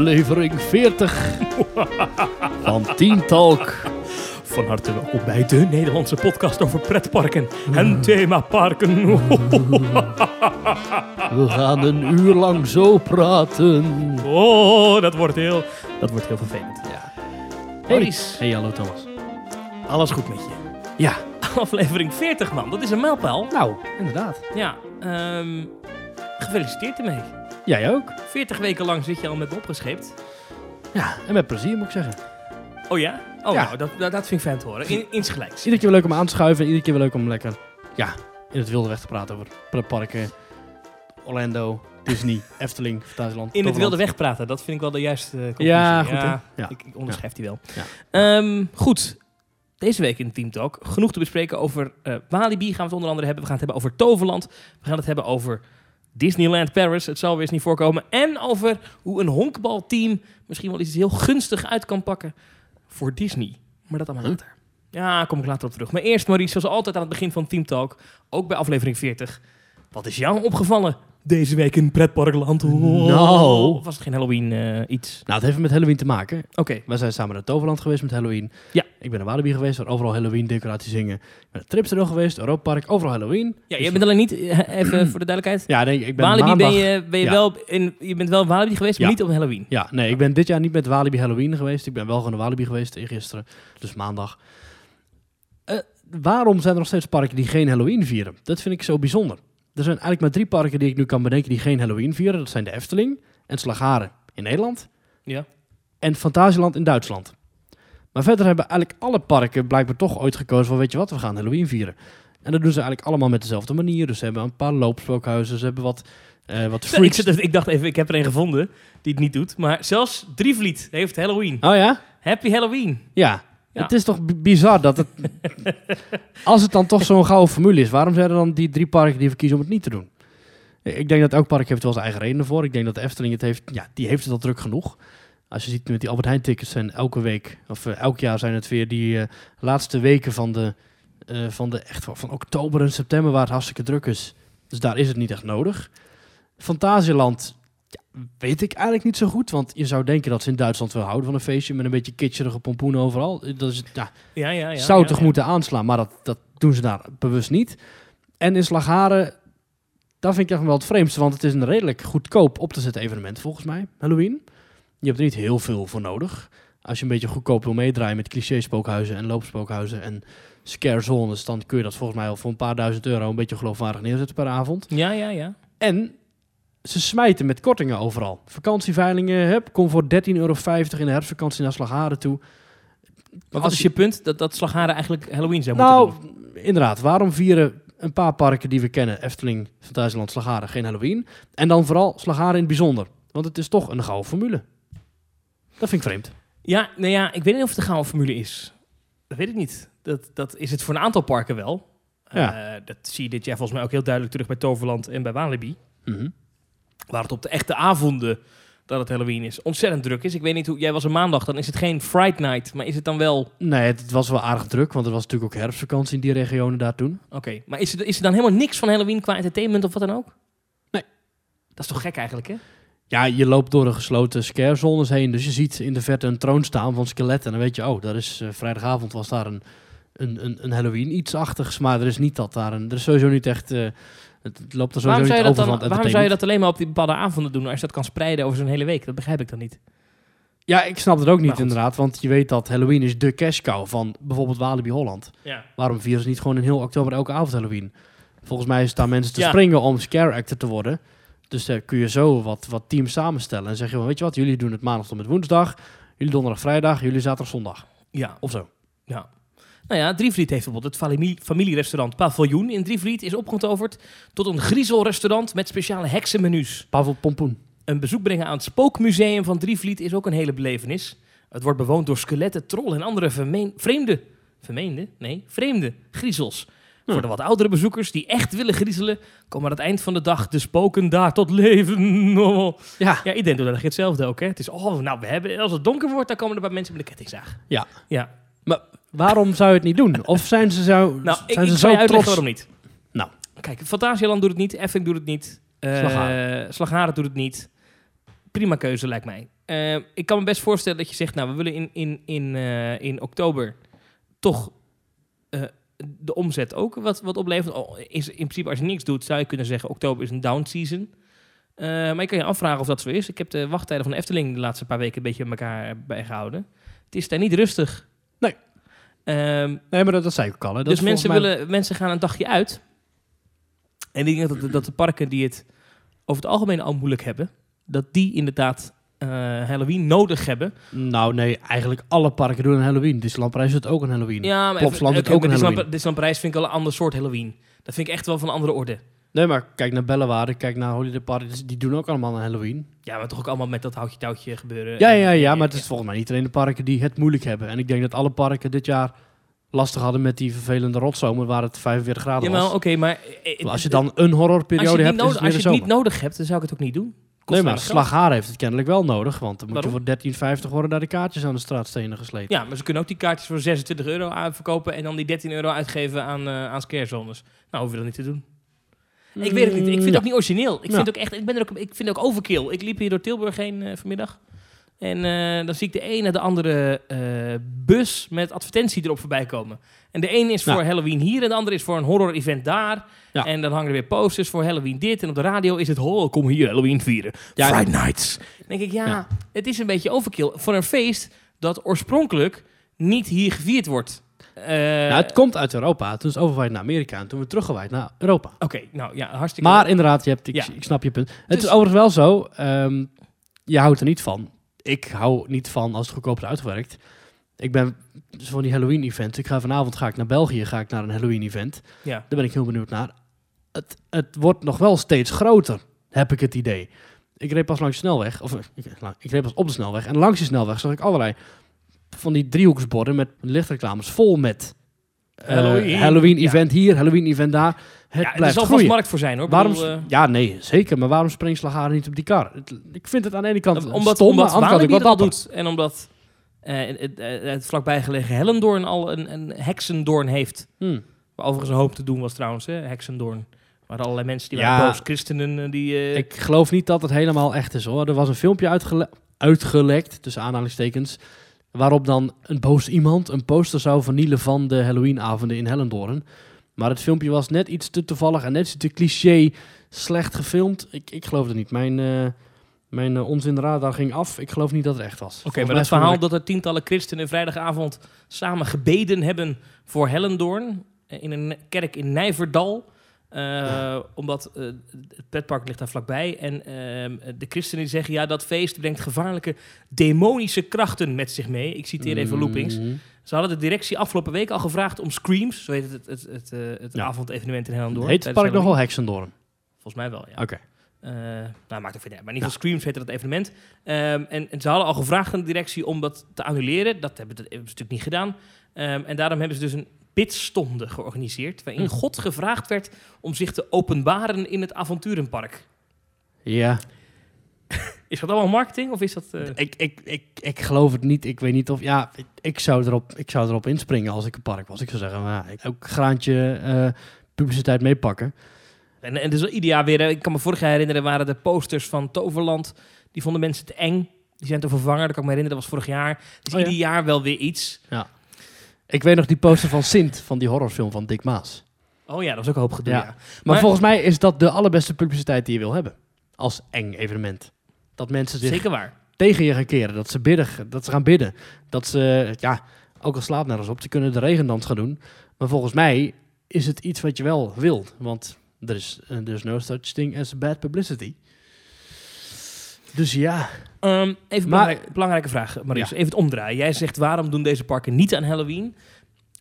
aflevering 40 van Team Talk. Van harte welkom bij de Nederlandse podcast over pretparken en themaparken. We gaan een uur lang zo praten. Oh, dat wordt heel, dat wordt heel vervelend. Ja. Maurice, Hey, hallo Thomas. alles goed met je? Ja, Aflevering 40 man, dat is een mijlpaal. nou, inderdaad. Ja, ehm, gefeliciteerd ermee. Jij ook? 40 weken lang zit je al met me opgescheept. Ja, en met plezier moet ik zeggen. Oh ja? Oh, Ja. nou, dat, dat, dat vind ik fijn te horen. In, insgelijks. Iedere keer weer leuk om aan te schuiven. Iedere keer weer leuk om lekker, ja, in het wilde weg te praten over pretparken, Orlando, Disney, Efteling, Fantasieland. In het wilde weg praten, dat vind ik wel de juiste conclusie. Ja, goed? Ja. Ik, ik onderschrijf die wel. Ehm, goed, deze week in Team Talk genoeg te bespreken over eh, Walibi. Gaan we het onder andere hebben. We gaan het hebben over Toverland. We gaan het hebben over Disneyland Paris. Het zal weer eens niet voorkomen. En over hoe een honkbalteam misschien wel iets heel gunstig uit kan pakken voor Disney. Maar dat allemaal later. Ja, kom ik later op terug. Maar eerst, Maurice, zoals altijd aan het begin van Team Talk, ook bij aflevering 40. Wat is jou opgevallen deze week in pretparkland? Oh. Nou. Of was het geen Halloween eh, iets? Nou, het heeft met Halloween te maken. Oké. Wij zijn samen naar Toverland geweest met Halloween. Ja. Ik ben naar Walibi geweest, waar overal Halloween decoraties hingen. Ik ben naar Tripsdale geweest, Europa Park, overal Halloween. Ja, Dus- jij bent alleen niet, eh, even voor de duidelijkheid. Ja, nee, ik ben Walibi maandag... ben je, ben je ja. wel in, je bent wel Walibi geweest, maar Ja. niet op Halloween. Ja, nee, ik ben dit jaar niet met Walibi Halloween geweest. Ik ben wel gewoon naar Walibi geweest gisteren, dus maandag. Eh, waarom zijn er nog steeds parken die geen Halloween vieren? Dat vind ik zo bijzonder. Er zijn eigenlijk maar drie parken die ik nu kan bedenken die geen Halloween vieren. Dat zijn de Efteling en Slagharen in Nederland Ja. en Fantasieland in Duitsland. Maar verder hebben eigenlijk alle parken blijkbaar toch ooit gekozen van weet je wat, we gaan Halloween vieren. En dat doen ze eigenlijk allemaal met dezelfde manier. Dus ze hebben een paar loopspookhuizen, ze hebben wat, eh wat Ik, freaks. zit- ik dacht even, ik heb er een gevonden die het niet doet. Maar zelfs Drievliet heeft Halloween. Oh ja? Happy Halloween. Ja. Ja. Het is toch bizar dat het... als het dan toch zo'n gouden formule is, waarom zijn er dan die drie parken die verkiezen om het niet te doen? Ik denk dat elk park heeft wel zijn eigen redenen voor. Ik denk dat de Efteling het heeft... Ja, die heeft het al druk genoeg. Als je ziet met die Albert Heijn tickets zijn elke week... Of eh, elk jaar zijn het weer die eh, laatste weken van de... eh, van de echt van oktober en september waar het hartstikke druk is. Dus daar is het niet echt nodig. Fantasieland ja, weet ik eigenlijk niet zo goed. Want je zou denken dat ze in Duitsland wel houden van een feestje met een beetje kitscherige pompoen overal. Dat is, ja, Ja, ja, ja. zou ja, toch moeten aanslaan, maar dat, dat doen ze daar bewust niet. En in Slagharen, dat vind ik echt wel het vreemdste, want het is een redelijk goedkoop op te zetten evenement volgens mij, Halloween. Je hebt er niet heel veel voor nodig. Als je een beetje goedkoop wil meedraaien met cliché-spookhuizen en loopspookhuizen en scare zones, dan kun je dat volgens mij al voor een paar duizend euro een beetje geloofwaardig neerzetten per avond. Ja, ja, ja. En ze smijten met kortingen overal. Vakantieveilingen, heb, kom voor 13,50 euro in de herfstvakantie naar Slagharen toe. Maar wat is je- je punt? Dat, dat Slagharen eigenlijk Halloween zou moeten Nou, doen. inderdaad. Waarom vieren een paar parken die we kennen, Efteling, Fantasieland, Slagharen, geen Halloween? En dan vooral Slagharen in het bijzonder. Want het is toch een gouden formule. Dat vind ik vreemd. Ja, nou ja, ik weet niet of het een gouden formule is. Dat weet ik niet. Dat, dat is het voor een aantal parken wel. Ja. Eh, dat zie je dit jaar volgens mij ook heel duidelijk terug bij Toverland en bij Walibi. Mhm. Waar het op de echte avonden dat het Halloween is ontzettend druk is. Ik weet niet hoe... Jij was een maandag, dan is het geen Fright Night. Maar is het dan wel... Nee, het was wel aardig druk, want er was natuurlijk ook herfstvakantie in die regionen daar toen. Oké, maar is er, is er dan helemaal niks van Halloween qua entertainment of wat dan ook? Nee. Dat is toch gek eigenlijk, hè? Ja, je loopt door de gesloten scarezones heen, dus je ziet in de verte een troon staan van skeletten. En dan weet je, oh, dat is, eh, vrijdagavond was daar een, een, een, een Halloween iets-achtigs. Maar er is niet dat daar een... Er is sowieso niet echt... eh, het, het loopt er Waarom sowieso zou, je dat dan, waarom zou je dat alleen maar op die bepaalde avonden doen... als je dat kan spreiden over zo'n hele week? Dat begrijp ik dan niet. Ja, ik snap het ook niet inderdaad, want je weet dat Halloween is de cash cow van bijvoorbeeld Walibi Holland. Ja. Waarom vieren ze niet gewoon in heel oktober elke avond Halloween? Volgens mij staan mensen te Ja. springen om scare actor te worden. Dus daar kun je zo wat, wat teams samenstellen en zeg je van, weet je wat, jullie doen het maandag tot met woensdag, jullie donderdag, vrijdag, jullie zaterdag, zondag. Ja, Of zo. Ja. Nou ja, Drievliet heeft bijvoorbeeld het familie, familierestaurant Paviljoen in Drievliet is opgetoverd tot een griezelrestaurant met speciale heksenmenu's. Pavel Pompoen. Een bezoek brengen aan het Spookmuseum van Drievliet is ook een hele belevenis. Het wordt bewoond door skeletten, trollen en andere vermeen- vreemde, vermeende, nee, vreemde griezels. Hm. Voor de wat oudere bezoekers die echt willen griezelen, komen aan het eind van de dag de spoken daar tot leven. Oh. Ja. Ja, iedereen doet eigenlijk hetzelfde ook. Hè? Het is, oh, nou, we hebben, als het donker wordt, dan komen er bij mensen met een kettingzaag. Ja. Ja, Waarom zou je het niet doen? Of zijn ze zo, Nou, zijn ik ze zo trots? waarom niet. Nou. Kijk, Fantasialand doet het niet, Effing doet het niet. eh Slagharen. Slagharen doet het niet. Prima keuze, lijkt mij. eh, ik kan me best voorstellen dat je zegt, nou, we willen in, in, in, eh, in oktober toch de omzet ook wat, wat opleveren. Oh, is, in principe, als je niks doet, zou je kunnen zeggen, oktober is een down season. Maar je kan je afvragen of dat zo is. Ik heb de wachttijden van de Efteling de laatste paar weken een beetje met elkaar bijgehouden. Het is daar niet rustig. Nee. Ehm, Nee, maar dat, dat zei ik ook al. Hè. Dus is mensen, mij- willen, mensen gaan een dagje uit. En ik denk dat, de- dat de parken die het over het algemeen al moeilijk hebben, dat die inderdaad eh, Halloween nodig hebben. Nou, nee, eigenlijk alle parken doen een Halloween. Disneyland Parijs doet ook een Halloween. Ja, maar Plopsaland even- doet ook oké, een Halloween. Disneyland vind ik al een ander soort Halloween. Dat vind ik echt wel van een andere orde. Nee, maar kijk naar Bellewaarde, kijk naar Holiday dus Die doen ook allemaal een Halloween. Ja, maar toch ook allemaal met dat houtje-touwtje gebeuren. Ja, ja, ja, maar het is volgens mij niet alleen de parken die het moeilijk hebben. En ik denk dat alle parken dit jaar lastig hadden met die vervelende rotzomer waar het 45 graden was. oké, maar... eh, Als je eh, dan een horrorperiode hebt, het als je het niet nodig hebt, dan zou ik het ook niet doen. Kost Nee, maar. Slaghaar heeft het kennelijk wel nodig, want dan moet Waarom? je voor 13,50 worden daar de kaartjes aan de straatstenen gesleten. Ja, maar ze kunnen ook die kaartjes voor 26 euro verkopen en dan die 13 euro uitgeven aan, eh aan scarezones. Nou, hoef je dat niet te doen. Ik weet het niet. Ik vind het ook niet origineel. Ik vind het ook echt. Ik ben er ook. Ik vind het ook overkill. Ik liep hier door Tilburg heen eh, vanmiddag. En eh, dan zie ik de ene de andere eh, bus met advertentie erop voorbij komen. En de een is Ja. voor Halloween hier en de andere is voor een horror event daar. Ja. En dan hangen er weer posters voor Halloween dit. En op de radio is het, oh, kom hier Halloween vieren. Ja, Friday Nights. Dan denk ik, Ja. het is een beetje overkill. Voor een feest dat oorspronkelijk niet hier gevierd wordt. Eh, Nou, het komt uit Europa. Toen is het overgewaaid naar Amerika en toen weer teruggewaaid naar Europa. Oké, nou ja, hartstikke Maar inderdaad, je hebt, ik, Ja. ik snap je punt. Het Dus- is overigens wel zo, ehm, je houdt er niet van. Ik hou niet van als het goedkoop is uitgewerkt. Ik ben dus van die Halloween-events. Ik ga vanavond ga ik naar België, ga ik naar een Halloween-event. Ja. Daar ben ik heel benieuwd naar. Het, het wordt nog wel steeds groter, heb ik het idee. Ik reed pas langs de snelweg, of ik, ik reed pas op de snelweg. En langs die snelweg zag ik allerlei van die driehoeksborden met lichtreclames vol met eh, Halloween. Halloween-event hier, Halloween-event daar. Het ja, er blijft zal vast markt voor zijn hoor. Waarom? bedoel, eh, ja, nee, zeker. Maar waarom springt Slagharen niet op die kar? Het- ik vind het aan de ene kant omdat stom, omdat aan de andere kant wel doet. En omdat eh, het, het vlakbij gelegen Hellendoorn al een, een heksendoorn heeft. Hmm. Waar overigens een hoop te doen was trouwens, hè, heksendoorn. Maar allerlei mensen die Ja. waren boos, christenen die... Ik geloof niet dat het helemaal echt is hoor. Er was een filmpje uitgele- uitgelekt, tussen aanhalingstekens, waarop dan een boos iemand een poster zou vernielen van de Halloweenavonden in Hellendoorn. Maar het filmpje was net iets te toevallig en net iets te cliché slecht gefilmd. Ik, ik geloof het niet. Mijn, eh mijn uh, onzinradar ging af. Ik geloof niet dat het echt was. Oké, maar het verhaal dat er tientallen christenen vrijdagavond samen gebeden hebben voor Hellendoorn eh, in een kerk in Nijverdal. Eh, Omdat eh, het petpark ligt daar vlakbij. En ehm, de christenen die zeggen, ja, dat feest brengt gevaarlijke demonische krachten met zich mee. Ik citeer even Loopings. Mhm. Ze hadden de directie afgelopen week al gevraagd om Screams, zo heet het, het, het, het, eh, het Ja. avondevenement in Hellendoorn. Heet het park nog wel Halloween. Hexendorm? Volgens mij wel, ja. Oké. Eh, nou, maakt ook uit. Maar in ieder geval Screams heette dat evenement. Ehm, en, en ze hadden al gevraagd aan de directie om dat te annuleren. Dat hebben, dat hebben ze natuurlijk niet gedaan. Ehm, en daarom hebben ze dus een bidstonde georganiseerd... waarin Hm. God gevraagd werd om zich te openbaren in het avonturenpark. Ja. Is dat allemaal marketing of is dat... eh, Ik, ik, ik, ik geloof het niet. Ik weet niet of... Ja, ik, ik, zou, erop, ik zou erop inspringen als ik een park was. Ik zou zeggen, nou, ik ook graantje eh, publiciteit meepakken. En, en dus ieder jaar weer... Ik kan me vorig jaar herinneren, waren de posters van Toverland... die vonden mensen te eng. Die zijn te vervangen, dat kan ik me herinneren. Dat was vorig jaar. Dus Oh ja. ieder jaar wel weer iets. Ik weet nog die poster van Sint, van die horrorfilm van Dick Maas. Oh ja, dat was ook een hoop gedoe, Ja. Maar, Maar- volgens mij is dat de allerbeste publiciteit die je wil hebben. Als eng evenement. Dat mensen zich Zeker waar. tegen je gaan keren. Dat ze, bidden, dat ze gaan bidden. Dat ze, ja, ook al slaapt nergens op, ze kunnen de regendans gaan doen. Maar volgens mij is het iets wat je wel wilt. Want er is eh, there's no such thing as bad publicity. Dus ja, Ehm, even Maar- belangrijk- belangrijke vraag. Ja. Even het omdraaien. Jij zegt, waarom doen deze parken niet aan Halloween?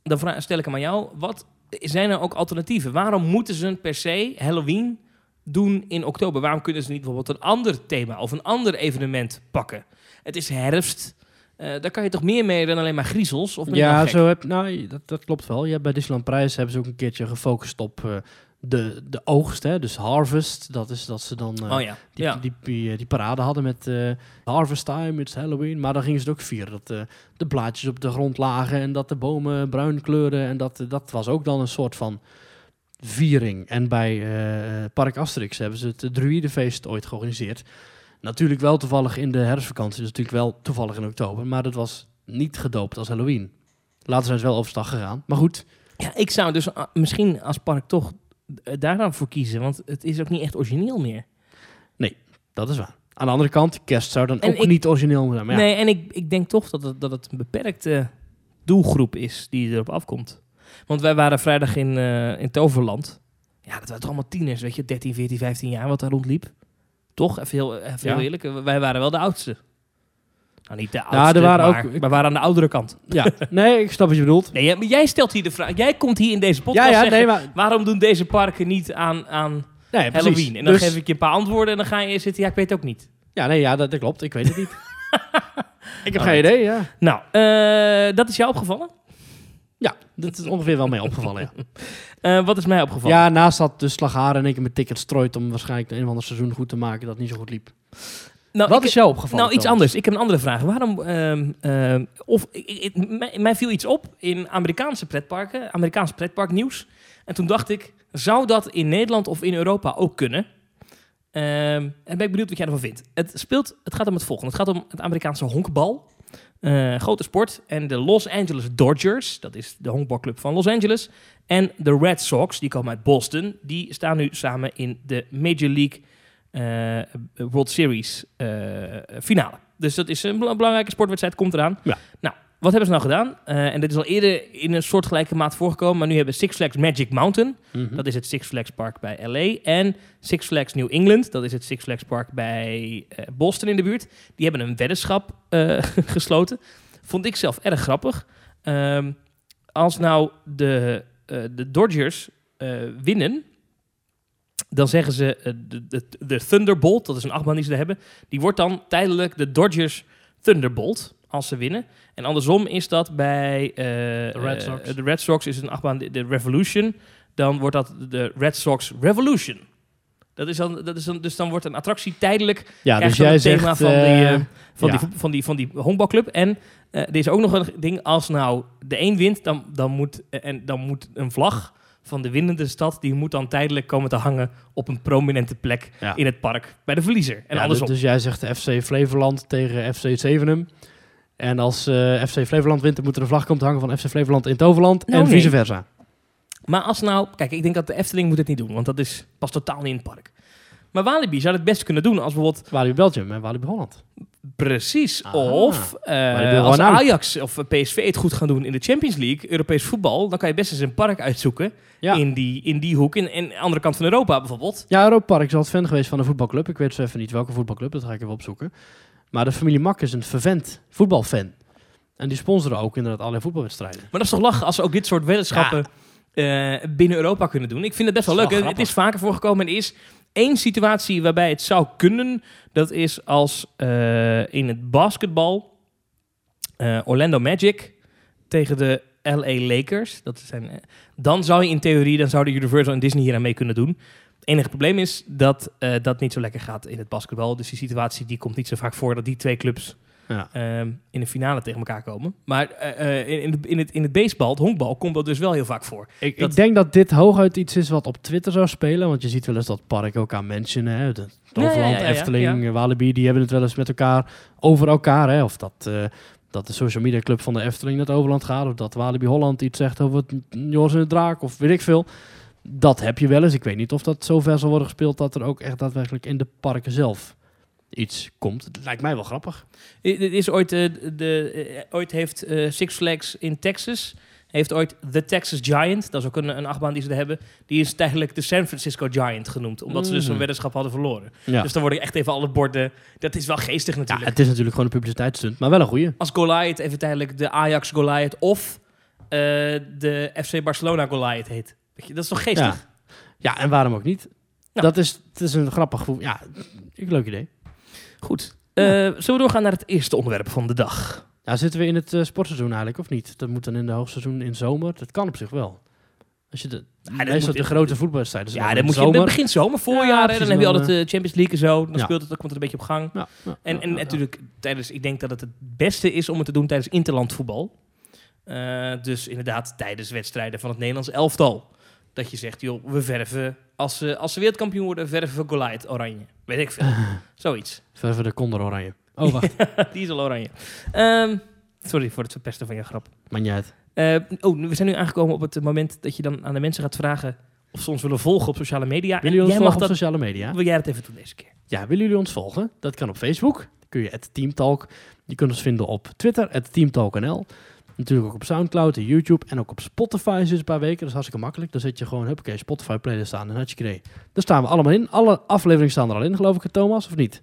Dan vra- stel ik hem aan jou. Wat zijn er ook alternatieven? Waarom moeten ze per se Halloween doen in oktober? Waarom kunnen ze niet bijvoorbeeld een ander thema of een ander evenement pakken? Het is herfst. Eh, daar kan je toch meer mee dan alleen maar griezels? Of ja zo heb, nou, dat, dat klopt wel. Je hebt bij Disneyland Prijs hebben ze ook een keertje gefocust op eh, de, de oogst. Hè? Dus harvest, dat is dat ze dan... eh, Oh ja. Die, ja. die, die, die parade hadden met eh, Harvest Time, it's Halloween. Maar dan gingen ze het ook vieren. Dat eh, de blaadjes op de grond lagen en dat de bomen bruin kleuren. En dat, dat was ook dan een soort van viering. En bij eh, Park Asterix hebben ze het Druidenfeest ooit georganiseerd. Natuurlijk wel toevallig in de herfstvakantie, dus natuurlijk wel toevallig in oktober. Maar dat was niet gedoopt als Halloween. Later zijn ze wel overstag gegaan. Maar goed, Ja, ik zou dus ah, misschien als park toch eh, daar dan voor kiezen. Want het is ook niet echt origineel meer. dat is waar. Aan de andere kant, kerst zou dan En ook ik- niet origineel zijn. Maar ja, Nee, en ik, ik denk toch dat het, dat het een beperkte doelgroep is die erop afkomt. Want wij waren vrijdag in, eh, in Toverland. Ja, dat waren toch allemaal tieners, weet je, 13, 14, 15 jaar wat daar rondliep. Toch? Even heel, even heel eerlijk, eh, wij waren wel de oudste. Nou, niet de er oudste, waren maar ook- wij waren aan de oudere kant. ja. nee, ik snap wat je bedoelt. Nee, ja, maar jij stelt hier de vraag. Jij komt hier in deze podcast Ja, ja, zeggen, nee, maar... waarom doen deze parken niet aan, aan Nee, precies. Halloween? En dan Dus- geef ik je een paar antwoorden en dan ga je zitten, ja, ik weet het ook niet. Ja, nee, ja, dat, dat klopt. Ik weet het niet. ik heb Alright. geen idee, ja. Nou, eh, dat is jou opgevallen? Ja, dat is ongeveer wel mee opgevallen, ja. Eh, wat is mij opgevallen? Ja, naast dat de slagharen één keer met tickets strooit om waarschijnlijk een of ander seizoen goed te maken dat niet zo goed liep. Nou, Wat ik- is jou opgevallen? Nou, iets Thomas? anders. Ik heb een andere vraag. Waarom, ehm, ehm, of, ik- ik- mij, mij viel iets op in Amerikaanse pretparken, Amerikaans pretparknieuws. En toen dacht ik, zou dat in Nederland of in Europa ook kunnen? Ehm, en ben ik benieuwd wat jij ervan vindt. Het, speelt, het gaat om het volgende. Het gaat om het Amerikaanse honkbal. Eh, grote sport. En de Los Angeles Dodgers, dat is de honkbalclub van Los Angeles. En de Red Sox, die komen uit Boston. Die staan nu samen in de Major League World Series eh, finale. Dus dat is een bela- belangrijke sportwedstrijd, komt eraan. Ja. Nou, wat hebben ze nou gedaan? Eh, en dit is al eerder in een soortgelijke maat voorgekomen, maar nu hebben Six Flags Magic Mountain, Mhm. dat is het Six Flags Park bij LA, en Six Flags New England, dat is het Six Flags Park bij eh, Boston in de buurt. Die hebben een weddenschap eh, gesloten. Vond ik zelf erg grappig. Ehm, als nou de, eh, de Dodgers eh, winnen, dan zeggen ze eh, de, de, de Thunderbolt, dat is een achtbaan die ze hebben, die wordt dan tijdelijk de Dodgers Thunderbolt als ze winnen. En andersom is dat bij eh, Red eh, Sox. de Red Sox is een achtbaan de, de Revolution, dan wordt dat de Red Sox Revolution. Dat is dan, dat is dan, dus dan wordt een attractie tijdelijk Ja, dus jij het zegt... thema van, die, van, ja. die, van, die, van die honkbalclub. En eh, er is ook nog een ding, als nou de een wint, dan, dan, moet, en dan moet een vlag van de winnende stad, die moet dan tijdelijk komen te hangen op een prominente plek Ja. in het park bij de verliezer. En ja, andersom. Dus jij zegt FC Flevoland tegen FC Zevenum. En als eh, FC Flevoland wint, dan moet er een vlag komen te hangen van FC Flevoland in Toverland. Nou, en nee. vice versa. Maar als nou, kijk, ik denk dat de Efteling moet het niet doen, want dat is pas totaal niet in het park. Maar Walibi zou het best kunnen doen als bijvoorbeeld Walibi Belgium en Walibi Holland. Precies. Ah. Of eh als. Ajax of PSV het goed gaan doen in de Champions League, Europees voetbal, dan kan je best eens een park uitzoeken Ja. in, die, in die hoek. In, de andere kant van Europa bijvoorbeeld. Ja, Europa Park is altijd fan geweest van een voetbalclub. Ik weet zo even niet welke voetbalclub, dat ga ik even opzoeken. Maar de familie Mak is een vervent voetbalfan. En die sponsoren ook inderdaad allerlei voetbalwedstrijden. Maar dat is toch lachen als ze ook dit soort weddenschappen eh, binnen Europa kunnen doen. Ik vind het best wel Dat leuk. wel het is vaker voorgekomen. En is één situatie waarbij het zou kunnen. Dat is als eh, in het basketbal eh, Orlando Magic tegen de LA Lakers. Dat zijn, eh, dan zou je in theorie, dan zouden Universal en Disney hier aan mee kunnen doen. Het enige probleem is dat dat niet zo lekker gaat in het basketbal. Dus die situatie die komt niet zo vaak voor dat die twee clubs Ja. ehm, in de finale tegen elkaar komen. Maar eh, eh, in, in, het- in, het, in het baseball, het honkbal, komt dat dus wel heel vaak voor. Ik, Dat- ik denk dat dit hooguit iets is wat op Twitter zou spelen. Want je ziet wel eens dat park ook aan mensen. Hè, de Toverland, ja, ja, ja, Efteling, ja. Walibi, die hebben het wel eens met elkaar over elkaar. Hè. Of dat, eh, dat de social media club van de Efteling naar het Overland gaat. Of dat Walibi Holland iets zegt over het Joris en de Draak. Of weet ik veel. Dat heb je wel eens. Ik weet niet of dat zover zal worden gespeeld dat er ook echt daadwerkelijk in de parken zelf iets komt. Het lijkt mij wel grappig. Dit is ooit, eh, de, eh, ooit heeft eh, Six Flags in Texas, heeft ooit The Texas Giant, dat is ook een, een achtbaan die ze er hebben, die is tijdelijk de San Francisco Giant genoemd, omdat ze dus een weddenschap hadden verloren. Ja. Dus dan worden echt even alle borden, dat is wel geestig ja, natuurlijk. het is natuurlijk gewoon een publiciteitsstunt, maar wel een goeie. Als Goliath even tijdelijk de Ajax Goliath of eh, de FC Barcelona Goliath heet. Weet je, dat is toch geestig? Ja. Ja, en waarom ook niet? Ja. Dat is, het is een grappig gevoel. Ja, een leuk idee. Goed. Eh, zullen we doorgaan naar het eerste onderwerp van de dag? Ja, zitten we in het eh, sportseizoen eigenlijk, of niet? Dat moet dan in de hoogseizoen in zomer. Dat kan op zich wel. Als je de, dat moet de grote voetbalwedstrijden zijn Ja, dan moet je, zomer. dat begint zomer, voorjaar, Ja, precies, dan heb je altijd de Champions League en zo. Dan ja. speelt het, dan komt het een beetje op gang. Ja, En, en natuurlijk, tijdens, ik denk dat het het beste is om het te doen tijdens interlandvoetbal. Eh, dus inderdaad, tijdens wedstrijden van het Nederlands elftal. Dat je zegt, joh, we verven, als ze, als ze wereldkampioen worden, verven we Goliath oranje. Weet ik veel. Zoiets. Verven de Condor oranje. Oh, wacht. Die is al oranje. Ehm, sorry voor het verpesten van je grap. Maar niet uit. Eh, oh, we zijn nu aangekomen op het moment dat je dan aan de mensen gaat vragen of ze ons willen volgen op sociale media. Willen jullie ons volgen op dat, sociale media? wil jij dat even doen deze keer? Ja, willen jullie ons volgen? Dat kan op Facebook. Dan kun je het Teamtalk. Je kunt ons vinden op Twitter, het Teamtalk.nl. Natuurlijk ook op Soundcloud en YouTube en ook op Spotify sinds een paar weken. Dat is hartstikke makkelijk. Dan zet je gewoon, huppakee, Spotify playlist aan en had je idee. Daar staan we allemaal in. Alle afleveringen staan er al in, geloof ik, Thomas, of niet?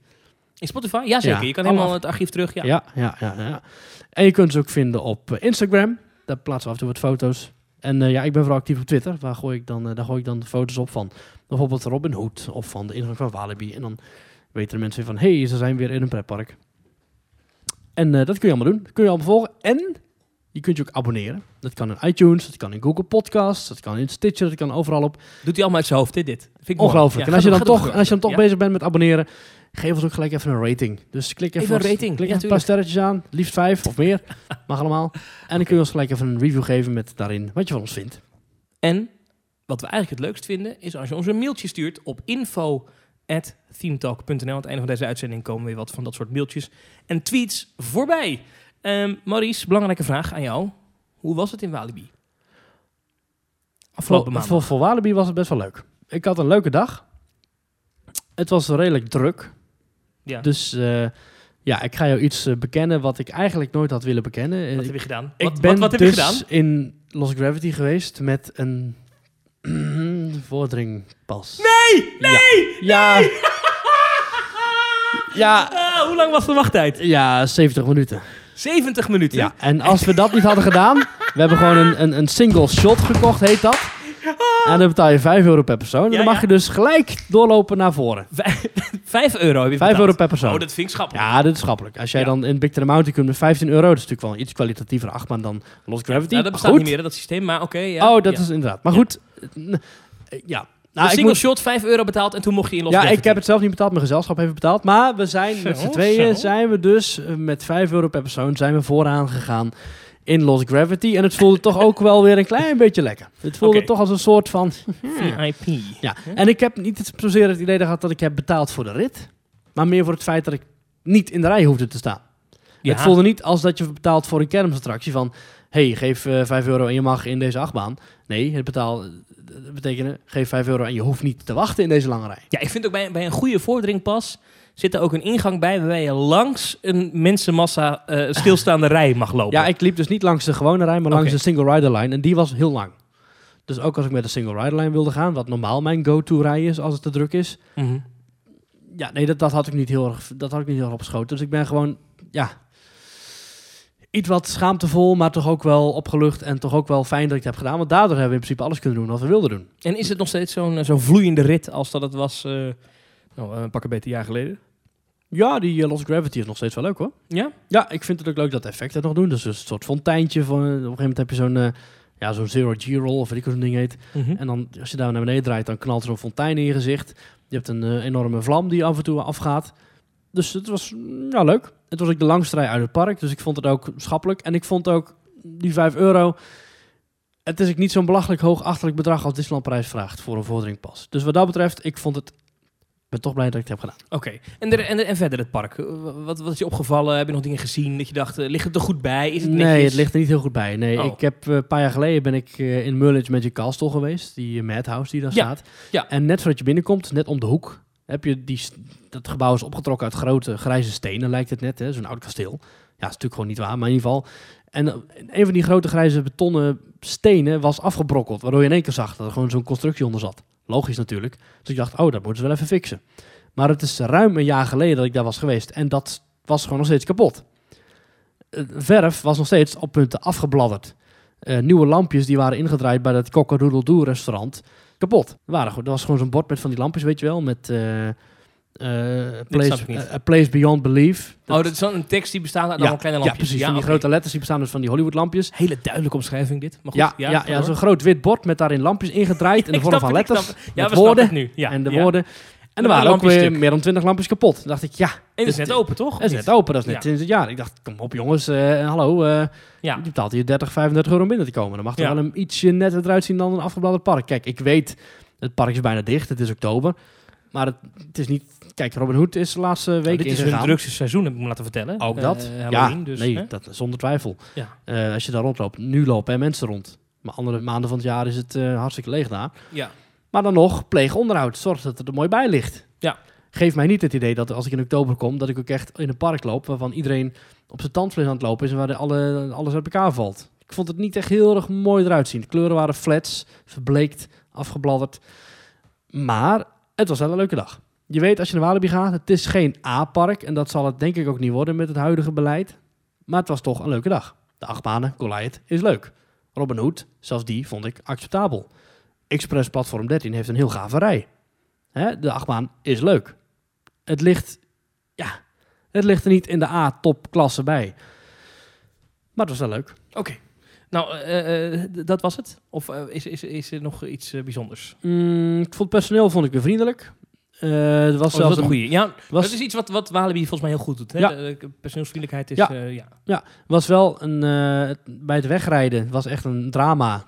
In Spotify? Ja, je kan helemaal het archief terug. Ja. Ja, ja, ja. ja. En je kunt ze ook vinden op eh, Instagram. Daar plaatsen we af en toe wat foto's. En eh, ja, ik ben vooral actief op Twitter. Waar gooi ik dan, eh, daar gooi ik dan foto's op van bijvoorbeeld Robin Hood of van de ingang van Walibi. En dan weten de mensen weer van, hé, hey, ze zijn weer in een pretpark. En dat kun je allemaal doen. Dat kun je allemaal volgen. En je kunt je ook abonneren. Dat kan in iTunes, dat kan in Google Podcasts, dat kan in Stitcher, dat kan overal op. Doet hij allemaal uit zijn hoofd, dit? dit. Vind ik. Ongelooflijk. Ja, en als je dan toch, en als je dan toch. Ja. bezig bent met abonneren, geef ons ook gelijk even een rating. Dus klik even, Even een rating, Klik ja, een paar sterretjes aan, liefst vijf of meer. Mag allemaal. En dan kun je ons gelijk even een review geven met daarin wat je van ons vindt. En wat we eigenlijk het leukst vinden, is als je ons een mailtje stuurt op info.themetalk.nl. Aan het einde van deze uitzending komen weer wat van dat soort mailtjes en tweets voorbij. Ehm Maurice, belangrijke vraag aan jou. Hoe was het in Walibi? Afgelopen maand. voor, voor Walibi was het best wel leuk. Ik had een leuke dag. Het was redelijk druk. Ja. Dus eh, ja, ik ga jou iets eh, bekennen wat ik eigenlijk nooit had willen bekennen. Eh, wat ik heb je gedaan? ik wat, ben wat, wat heb dus je gedaan? in Lost Gravity geweest met een vordringpas. Nee! Nee! Ja. Ja. Ja, Ah, hoe lang was de wachttijd? ja, 70 minuten. 70 minuten. Ja, en als we dat niet hadden gedaan, we hebben gewoon een, een, een single shot gekocht, heet dat. En dan betaal je 5 euro per persoon. En Ja, dan mag ja. je dus gelijk doorlopen naar voren. 5 euro heb je 5 betaald. euro per persoon. Oh, dat vind ik schappelijk. Ja, dit is schappelijk. Als jij Ja. dan in Big Thunder Mountain kunt met 15 euro, dat is natuurlijk wel een iets kwalitatiever achtbaan dan Lost Gravity. Nou, dat bestaat goed. niet meer, dat systeem. Maar oké, ja. Oh, dat ja. is inderdaad. Maar Ja. goed, eh, eh, ja. Nou, single moet- shot, 5 euro betaald en toen mocht je in Los ja, ik heb het zelf niet betaald, mijn gezelschap heeft het betaald. Maar we zijn met z'n tweeën, zijn we dus eh, met 5 euro per persoon, zijn we vooraan gegaan in Lost Gravity. En het voelde toch ook wel weer een klein beetje lekker. Het voelde toch als een soort van... VIP. Ja, en ik heb niet het- zozeer het idee gehad dat ik heb betaald voor de rit. Maar meer voor het feit dat ik niet in de rij hoefde te staan. Ja. Het voelde niet als dat je betaalt voor een kermisattractie van... hey, geef eh 5 euro en je mag in deze achtbaan. Nee, het betaal, dat betekent geef 5 euro en je hoeft niet te wachten in deze lange rij. Ja, ik vind ook bij, bij een goede vordringpas zit er ook een ingang bij waarbij je langs een mensenmassa eh, stilstaande rij mag lopen. Ja, ik liep dus niet langs de gewone rij, maar langs de single rider line. En die was heel lang. Dus ook als ik met de single rider line wilde gaan, wat normaal mijn go-to rij is als het te druk is. Mhm. Ja, nee, dat, dat, had ik niet heel erg, dat had ik niet heel erg opgeschoten. Dus ik ben gewoon, ja, iets wat schaamtevol, maar toch ook wel opgelucht. En toch ook wel fijn dat ik het heb gedaan. Want daardoor hebben we in principe alles kunnen doen wat we wilden doen. En is het nog steeds zo'n eh, zo'n vloeiende rit als dat het was eh nou, een pak een beter jaar geleden? Ja, die eh, Lost Gravity is nog steeds wel leuk hoor. Ja? Ja, ik vind het ook leuk dat de effecten het nog doen. Dus een soort fonteintje. Van, op een gegeven moment heb je zo'n eh, ja, zo'n zero G-roll of weet ik hoe zo'n ding heet. Mhm. En dan, als je daar naar beneden draait, dan knalt er zo'n fontein in je gezicht. Je hebt een eh, enorme vlam die af en toe afgaat. Dus het was mm, ja, leuk. Het was ook de langste rij uit het park, dus ik vond het ook schappelijk. En ik vond ook die 5 euro... Het is ook niet zo'n belachelijk hoog achterlijk bedrag als Disneyland prijs vraagt voor een vorderingpas. Dus wat dat betreft, ik vond het... Ik ben toch blij dat ik het heb gedaan. Oké. En, de- en, de- en verder het park. Wat, wat is je opgevallen? Heb je nog dingen gezien dat je dacht, eh, ligt het er goed bij? Is het nee, netjes? het ligt er niet heel goed bij. Nee, Oh. ik heb eh, een paar jaar geleden ben ik eh, in Mullage Magic Castle geweest. Die Madhouse die daar Ja, staat. ja. En net voordat je binnenkomt, net om de hoek, heb je die, dat gebouw is opgetrokken uit grote grijze stenen, lijkt het net. Zo'n oud kasteel. Ja, is natuurlijk gewoon niet waar, maar in ieder geval. En eh, een van die grote grijze betonnen stenen was afgebrokkeld. Waardoor je in één keer zag dat er gewoon zo'n constructie onder zat. Logisch natuurlijk. Dus ik dacht, oh, dat moeten ze wel even fixen. Maar het is ruim een jaar geleden dat ik daar was geweest. En dat was gewoon nog steeds kapot. Het verf was nog steeds op punten afgebladderd. Eh, nieuwe lampjes die waren ingedraaid bij dat Cock-a-Doodle-Doo restaurant. Kapot. Waren, er was gewoon zo'n bord met van die lampjes, weet je wel. Met snap place, Beyond Belief. Oh, dat is een tekst die bestaat uit ja, allemaal kleine ja, lampjes. precies. van die grote letters die bestaan dus van die Hollywood lampjes. Hele duidelijke omschrijving dit. Maar goed, Ja, ja, ja, zo'n groot wit bord met daarin lampjes ingedraaid in de vorm van het, letters. Ja, met woorden het nu. Ja, en de ja. woorden. En er waren ook weer stuk. meer dan 20 lampjes kapot. Dan dacht ik, ja, En het is net open, toch? het is net open. Dat is net sinds het jaar. Ik dacht, kom op jongens, eh, hallo. eh, Ja. Je betaalt hier 30, 35 euro om binnen te komen. Dan mag er Ja. wel een ietsje netter eruit zien dan een afgebladerd park. Kijk, ik weet, het park is bijna dicht. Het is oktober. Maar het, het is niet... Kijk, Robin Hood is de laatste week Nou, dit is hun drukste seizoen, heb ik me laten vertellen. Ook Eh, dat. Ja, dus, nee, hè? dat, zonder twijfel. Ja. Als je daar rondloopt. Nu lopen er mensen rond. Maar andere maanden van het jaar is het hartstikke leeg daar. ja. Maar dan nog, pleeg onderhoud. Zorg dat het er mooi bij ligt. Ja. Geef mij niet het idee dat als ik in oktober kom, dat ik ook echt in een park loop waarvan iedereen op zijn tandvlees aan het lopen is en waar de alle, alles uit elkaar valt. Ik vond het niet echt heel erg mooi eruit zien. De kleuren waren flats, verbleekt, afgebladderd. Maar het was wel een leuke dag. Je weet als je naar Walibi gaat, het is geen A-park en dat zal het denk ik ook niet worden met het huidige beleid. Maar het was toch een leuke dag. De achtbanen, Goliath, is leuk. Robin Hood, zelfs die vond ik acceptabel. Express Platform 13 heeft een heel gave rij. Hè, de achtbaan is leuk. Het ligt, ja, het ligt er niet in de A-top klasse bij. Maar het was wel leuk. Oké. Nou, eh, eh, dat was het? Of eh, is, is, is er nog iets bijzonders? Mm, ik vond het personeel vond ik weer vriendelijk. Er was Oh, zelfs een goeie. Ja, was, dat is iets wat, wat Walibi volgens mij heel goed doet. Hè? Ja. De, de personeelsvriendelijkheid is... Ja. Ja. ja. was wel een, het- bij het wegrijden was echt een drama.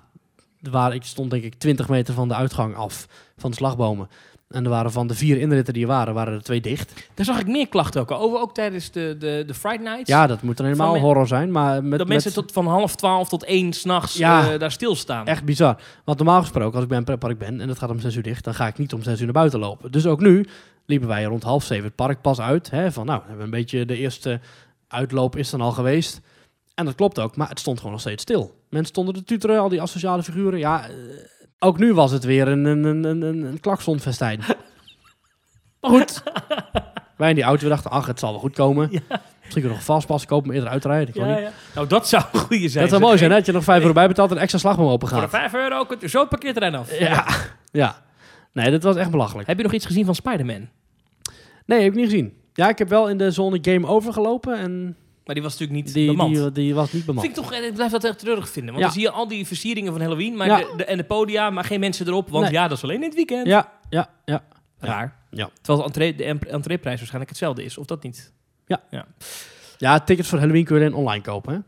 Waar ik stond denk ik 20 meter van de uitgang af van de slagbomen. En er waren van de vier inritten die er waren, waren er twee dicht. Daar zag ik meer klachten ook over. Ook tijdens de, de, de Friday Nights. Ja, dat moet dan helemaal horror zijn. Maar met, dat mensen tot van half twaalf tot één s'nachts Ja. eh daar stilstaan. Echt bizar. Want normaal gesproken, als ik bij een pretpark ben en het gaat om 6 uur dicht, dan ga ik niet om 6 uur naar buiten lopen. Dus ook nu liepen wij rond half zeven het park pas uit. Hè, van nou, we hebben een beetje de eerste uitloop is dan al geweest. En dat klopt ook, maar het stond gewoon nog steeds stil. Mensen stonden te tuteren, al die asociale figuren. Ja, eh, ook nu was het weer een, een, een, een, een, klaksonfestijn. maar goed. wij in die auto we dachten, ach, het zal wel goed komen. Misschien kunnen we nog vastpas kopen om eerder uit te rijden. Ik kon Ja, ja. Nou, dat zou een goede zijn. Dat zou mooi zijn, hè? dat je nog 5 euro bij betaalt en een extra slagboom open Voor gaat. 5 euro kunt u zo het parkeerterrein af. Ja, ja. Nee, dat was echt belachelijk. Heb je nog iets gezien van Spider-Man? Nee, heb ik niet gezien. Ja, ik heb wel in de zone game over gelopen en Maar die was natuurlijk niet die, bemand. die, die was niet bemand. Vind ik toch, eh, ik blijf dat echt treurig vinden. Want Ja. dan zie je al die versieringen van Halloween maar Ja. de, de- en de podia, maar geen mensen erop. Want Nee. ja, dat is alleen in het weekend. Ja, ja, ja. Raar. Ja. Terwijl de, entree, de entreeprijs waarschijnlijk hetzelfde is. Of dat niet? Ja, tickets voor Halloween kun je alleen online kopen, hè?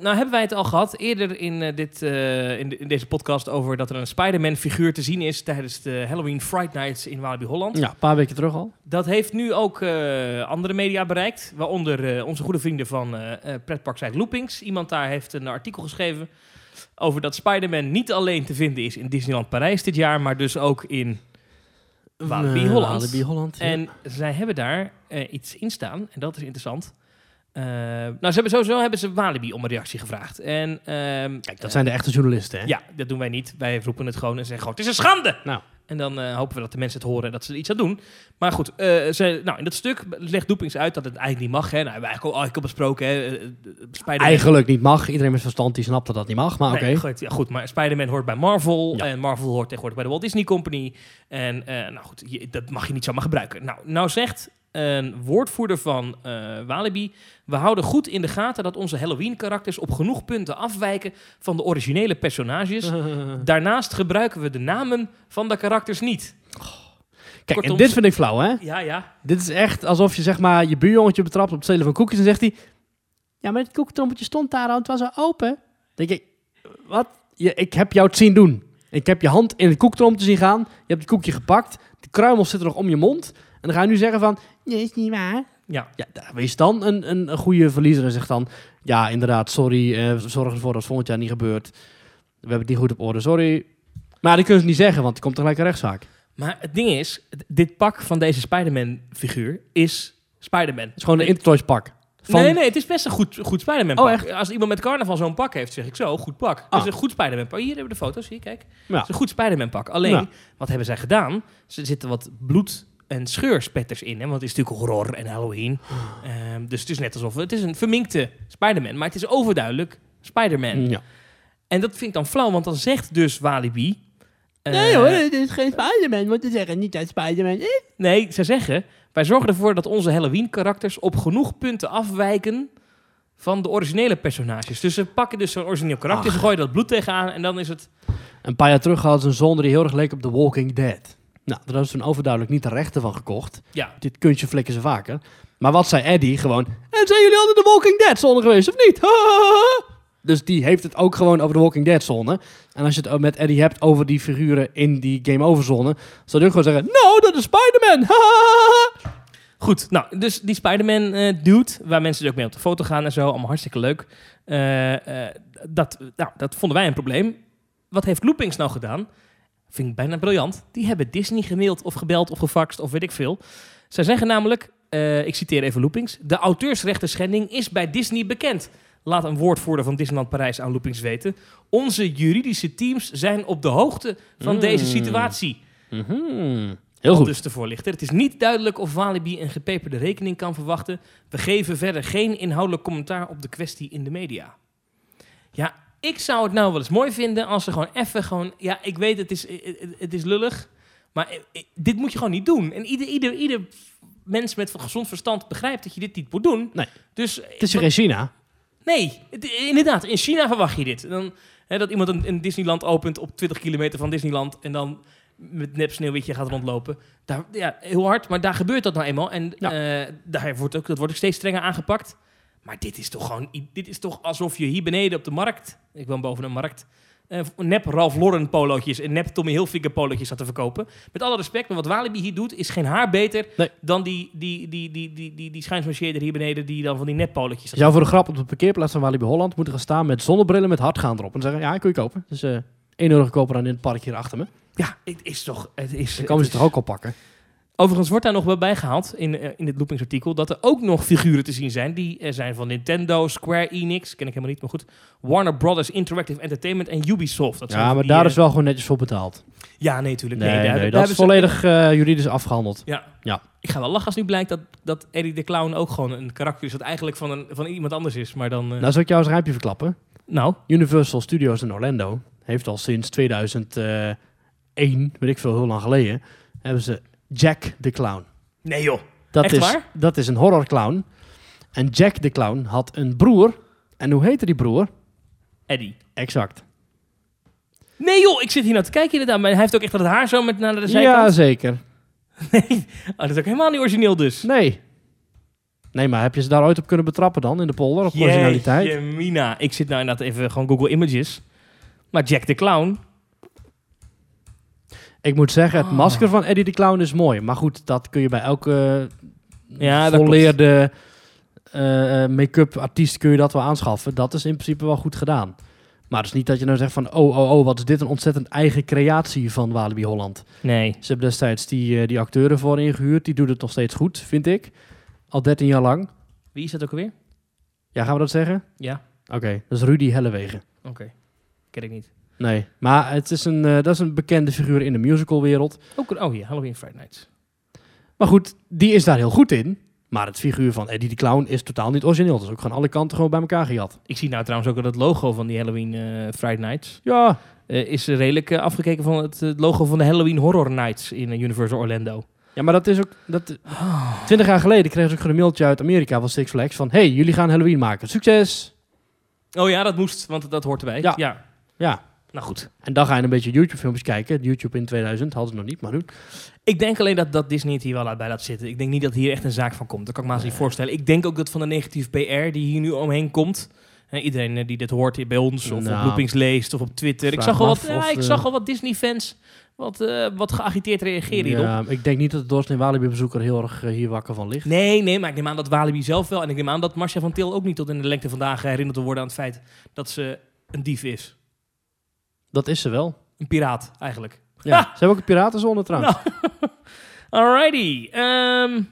Nou hebben wij het al gehad eerder in, eh, dit, eh, in, de- in deze podcast over dat er een Spider-Man figuur te zien is tijdens de Halloween Fright Nights in Walibi Holland. Ja, een paar weken terug al. Dat heeft nu ook eh, andere media bereikt, waaronder onze goede vrienden van pretparksite Loopings. Iemand daar heeft een artikel geschreven over dat Spider-Man niet alleen te vinden is in Disneyland Parijs dit jaar, maar dus ook in Walibi Holland. Walibi Holland, ja. En zij hebben daar iets in staan, en dat is interessant. Eh, nou, ze hebben sowieso hebben ze Walibi om een reactie gevraagd. En, ehm, Kijk, dat zijn de echte journalisten, hè? ja, dat doen wij niet. Wij roepen het gewoon en zeggen gewoon, het is een schande! Nou. En dan eh, hopen we dat de mensen het horen en dat ze er iets aan doen. Maar goed, eh, ze, nou, in dat stuk legt Doepings uit dat het eigenlijk niet mag. Hè. Nou, hebben we eigenlijk al, al besproken. Hè. Spider-Man Eigenlijk niet mag. Iedereen met verstand die snapt dat dat niet mag, maar oké. Goed, ja, goed, maar Spider-Man hoort bij Marvel. Ja. En Marvel hoort tegenwoordig bij de Walt Disney Company. En nou goed, je- dat mag je niet zomaar gebruiken. Nou, nou zegt een woordvoerder van eh, Walibi... We houden goed in de gaten dat onze Halloween-karakters... op genoeg punten afwijken van de originele personages. Daarnaast gebruiken we de namen van de karakters niet. Kijk, Kortom, en dit vind ik flauw, hè? Ja, ja. Dit is echt alsof je zeg maar je buurjongetje betrapt op het stelen van koekjes en zegt hij... Ja, maar het koektrommetje stond daar al, het was al open. Dan denk ik, wat? Je, ik heb jou het zien doen. Ik heb je hand in het koektrommetje zien gaan. Je hebt het koekje gepakt. De kruimels zitten nog om je mond. En dan ga je nu zeggen van, nee, is niet waar. Ja, Ja, wees dan een, een, een goede verliezer en zeg dan... Ja, inderdaad, sorry, eh, zorg ervoor dat het volgend jaar niet gebeurt. We hebben het niet goed op orde, sorry. Maar die kunnen ze niet zeggen, want er komt tegelijk een rechtszaak. maar het ding is... Dit pak van deze Spider-Man-figuur is Spider-man. Het is gewoon een Intertoys pak. Van, Nee, nee, het is best een goed, goed Spider-Man pak. Oh, echt? Als iemand met carnaval zo'n pak heeft, zeg ik zo, goed pak. Het Ah. is een goed Spider-Man pak. Hier hebben we de foto's, zie je, kijk. Ja. Het is een goed Spider-Man pak. Alleen, Ja. wat hebben zij gedaan? Er zitten wat bloed en scheurspetters in, hè? want het is natuurlijk horror en Halloween. Ehm, dus het is net alsof het is een verminkte Spider-Man, maar het is overduidelijk Spider-Man. Ja. En dat vind ik dan flauw, want dan zegt dus Walibi... eh, Nee hoor, het is geen Spider-Man, want ze zeggen niet dat Spider-Man is. Nee, ze zeggen, wij zorgen ervoor dat onze Halloween-karakters op genoeg punten afwijken van de originele personages. Dus ze pakken dus zo'n origineel karakter, Ach. ze gooien dat bloed tegenaan en dan is het... Een paar jaar terug hadden ze een zonder die heel erg leek op The Walking Dead. Nou, daar ze toen overduidelijk niet de rechten van gekocht. Ja. Dit kunstje flikken ze vaker. Maar wat zei Eddie? Gewoon, en zijn jullie altijd de Walking Dead zone geweest, of niet? Dus die heeft het ook gewoon over de Walking Dead zone. En als je het ook met Eddie hebt over die figuren in die Game Over zone, zou hij ook gewoon zeggen, no, dat is Spider-Man. Goed, nou, dus die Spider-Man eh, dude, waar mensen dus ook mee op de foto gaan en zo, allemaal hartstikke leuk. Eh, eh, dat, nou, dat vonden wij een probleem. Wat heeft Loopings nou gedaan? Vind ik bijna briljant. Die hebben Disney gemaild of gebeld of gefaxt of weet ik veel. Zij zeggen namelijk, eh, ik citeer even Loopings, de auteursrechten schending is bij Disney bekend. Laat een woordvoerder van Disneyland Parijs aan Loopings weten. Onze juridische teams zijn op de hoogte van Mm. deze situatie. Mhm. Heel goed. Dus de voorlichter. Het is niet duidelijk of Walibi een gepeperde rekening kan verwachten. We geven verder geen inhoudelijk commentaar op de kwestie in de media. Ja, ik zou het nou wel eens mooi vinden als ze gewoon even gewoon... Ja, ik weet het is, het, het is lullig, maar eh, eh, dit moet je gewoon niet doen. En ieder, ieder, ieder mens met gezond verstand begrijpt dat je dit niet moet doen. Nee. Dus Het is hier in China. Nee, inderdaad. In China verwacht je dit. Dan, hè, dat iemand een, een Disneyland opent op 20 kilometer van Disneyland en dan met nep sneeuwwitje gaat rondlopen. Daar, ja, heel hard, maar daar gebeurt dat nou eenmaal. En Ja. eh, daar wordt ook, dat wordt ook steeds strenger aangepakt. Maar dit is toch gewoon, dit is toch alsof je hier beneden op de markt, ik woon boven een markt, eh, nep Ralph Lauren polootjes en nep Tommy Hilfiger polootjes staat te verkopen. Met alle respect, maar wat Walibi hier doet, is geen haar beter Nee. dan die, die, die, die, die, die, die schijnsmarcheerder hier beneden die dan van die nep polootjes Je staat zou voor de grap op de parkeerplaats van Walibi Holland moeten gaan staan met zonnebrillen met hardgaan erop. En zeggen, ja, kun je kopen. Dus eh 1 euro goedkoper dan in het park hier achter me. Ja, het is toch... Het is, Dan komen ze het toch ook al pakken. Overigens wordt daar nog wel bij gehaald in, eh, in dit loopingsartikel dat er ook nog figuren te zien zijn. Die eh, zijn van Nintendo, Square Enix, ken ik helemaal niet, maar goed. Warner Brothers Interactive Entertainment en Ubisoft. Dat zijn Ja, maar die, daar eh, is wel gewoon netjes voor betaald. Ja, nee, natuurlijk. Nee, Nee, nee, daar- daar dat is volledig eh, juridisch afgehandeld. Ja. Ja. Ik ga wel lachen als nu blijkt dat, dat Eddie de Clown ook gewoon een karakter is dat eigenlijk van, een, van iemand anders is. Maar dan... eh, Nou, zal ik jou eens een rijmpje verklappen? nou, Universal Studios in Orlando heeft al sinds 2001, weet ik veel, heel lang geleden, hebben ze Jack the Clown. nee joh. Dat Echt is, waar? Dat is een horror clown. En Jack the Clown had een broer. En hoe heette die broer? Eddie. Exact. Nee joh, ik zit hier nou te kijken inderdaad. Maar hij heeft ook echt dat haar zo met naar de Ja, zijkant. zeker. Nee, oh, dat is ook helemaal niet origineel dus. Nee. Nee, maar heb je ze daar ooit op kunnen betrappen dan, in de polder, op originaliteit? Jeetje, Mina. Ik zit nou inderdaad even gewoon Google Images. Maar Jack the Clown. Ik moet zeggen, het Ah. masker van Eddie de Clown is mooi. Maar goed, dat kun je bij elke Ja, volleerde eh, eh, make-up artiest kun je dat wel aanschaffen. Dat is in principe wel goed gedaan. Maar het is niet dat je nou zegt van, oh, oh, oh, wat is dit een ontzettend eigen creatie van Walibi Holland. Nee. Ze hebben destijds die, eh, die acteur ervoor ingehuurd. Die doet het nog steeds goed, vind ik. Al 13 jaar lang. Wie is dat ook alweer? Ja, gaan we dat zeggen? Ja, Oké, dat is Rudy Hellewegen. oké. Ken ik niet. Nee, maar het is een, eh, dat is een bekende figuur in de musicalwereld. Ook, oh hier, Halloween Friday Nights. Maar goed, die is daar heel goed in. Maar het figuur van Eddie de Clown is totaal niet origineel. Dat is ook gewoon alle kanten gewoon bij elkaar gejat. Ik zie nou trouwens ook dat het logo van die Halloween eh, Friday Nights... Ja, eh, is redelijk afgekeken van het logo van de Halloween Horror Nights in Universal Orlando. ja maar dat is ook... Dat, 20 jaar geleden kregen ze ook een mailtje uit Amerika van Six Flags van... Hey, jullie gaan Halloween maken. Succes! Oh ja, dat moest, want dat hoort erbij. Ja. ja. Ja, Nou goed. en dan ga je een beetje YouTube-filmpjes kijken. YouTube in 2000 hadden ze nog niet, maar nu. Ik denk alleen dat, dat Disney het hier wel uit bij laat zitten. Ik denk niet dat hier echt een zaak van komt. Dat kan ik me haast niet voorstellen. Ik denk ook dat van de negatieve PR die hier nu omheen komt... hè, iedereen eh, die dit hoort hier bij ons of op Nou, loopings leest of op Twitter. Ik zag al wat, ja, ik eh, zag al wat Disney-fans wat, eh, wat geagiteerd reageren hierop. Ja, ik denk niet dat de doorsnee Walibi-bezoeker heel erg hier wakker van ligt. Nee, nee, maar ik neem aan dat Walibi zelf wel. En ik neem aan dat Marcia van Til ook niet tot in de lengte vandaag herinnerd te worden aan het feit dat ze een dief is. Dat is ze wel. Een piraat, eigenlijk. Ja, ze hebben ook een piratenzone trouwens. Alrighty. ehm,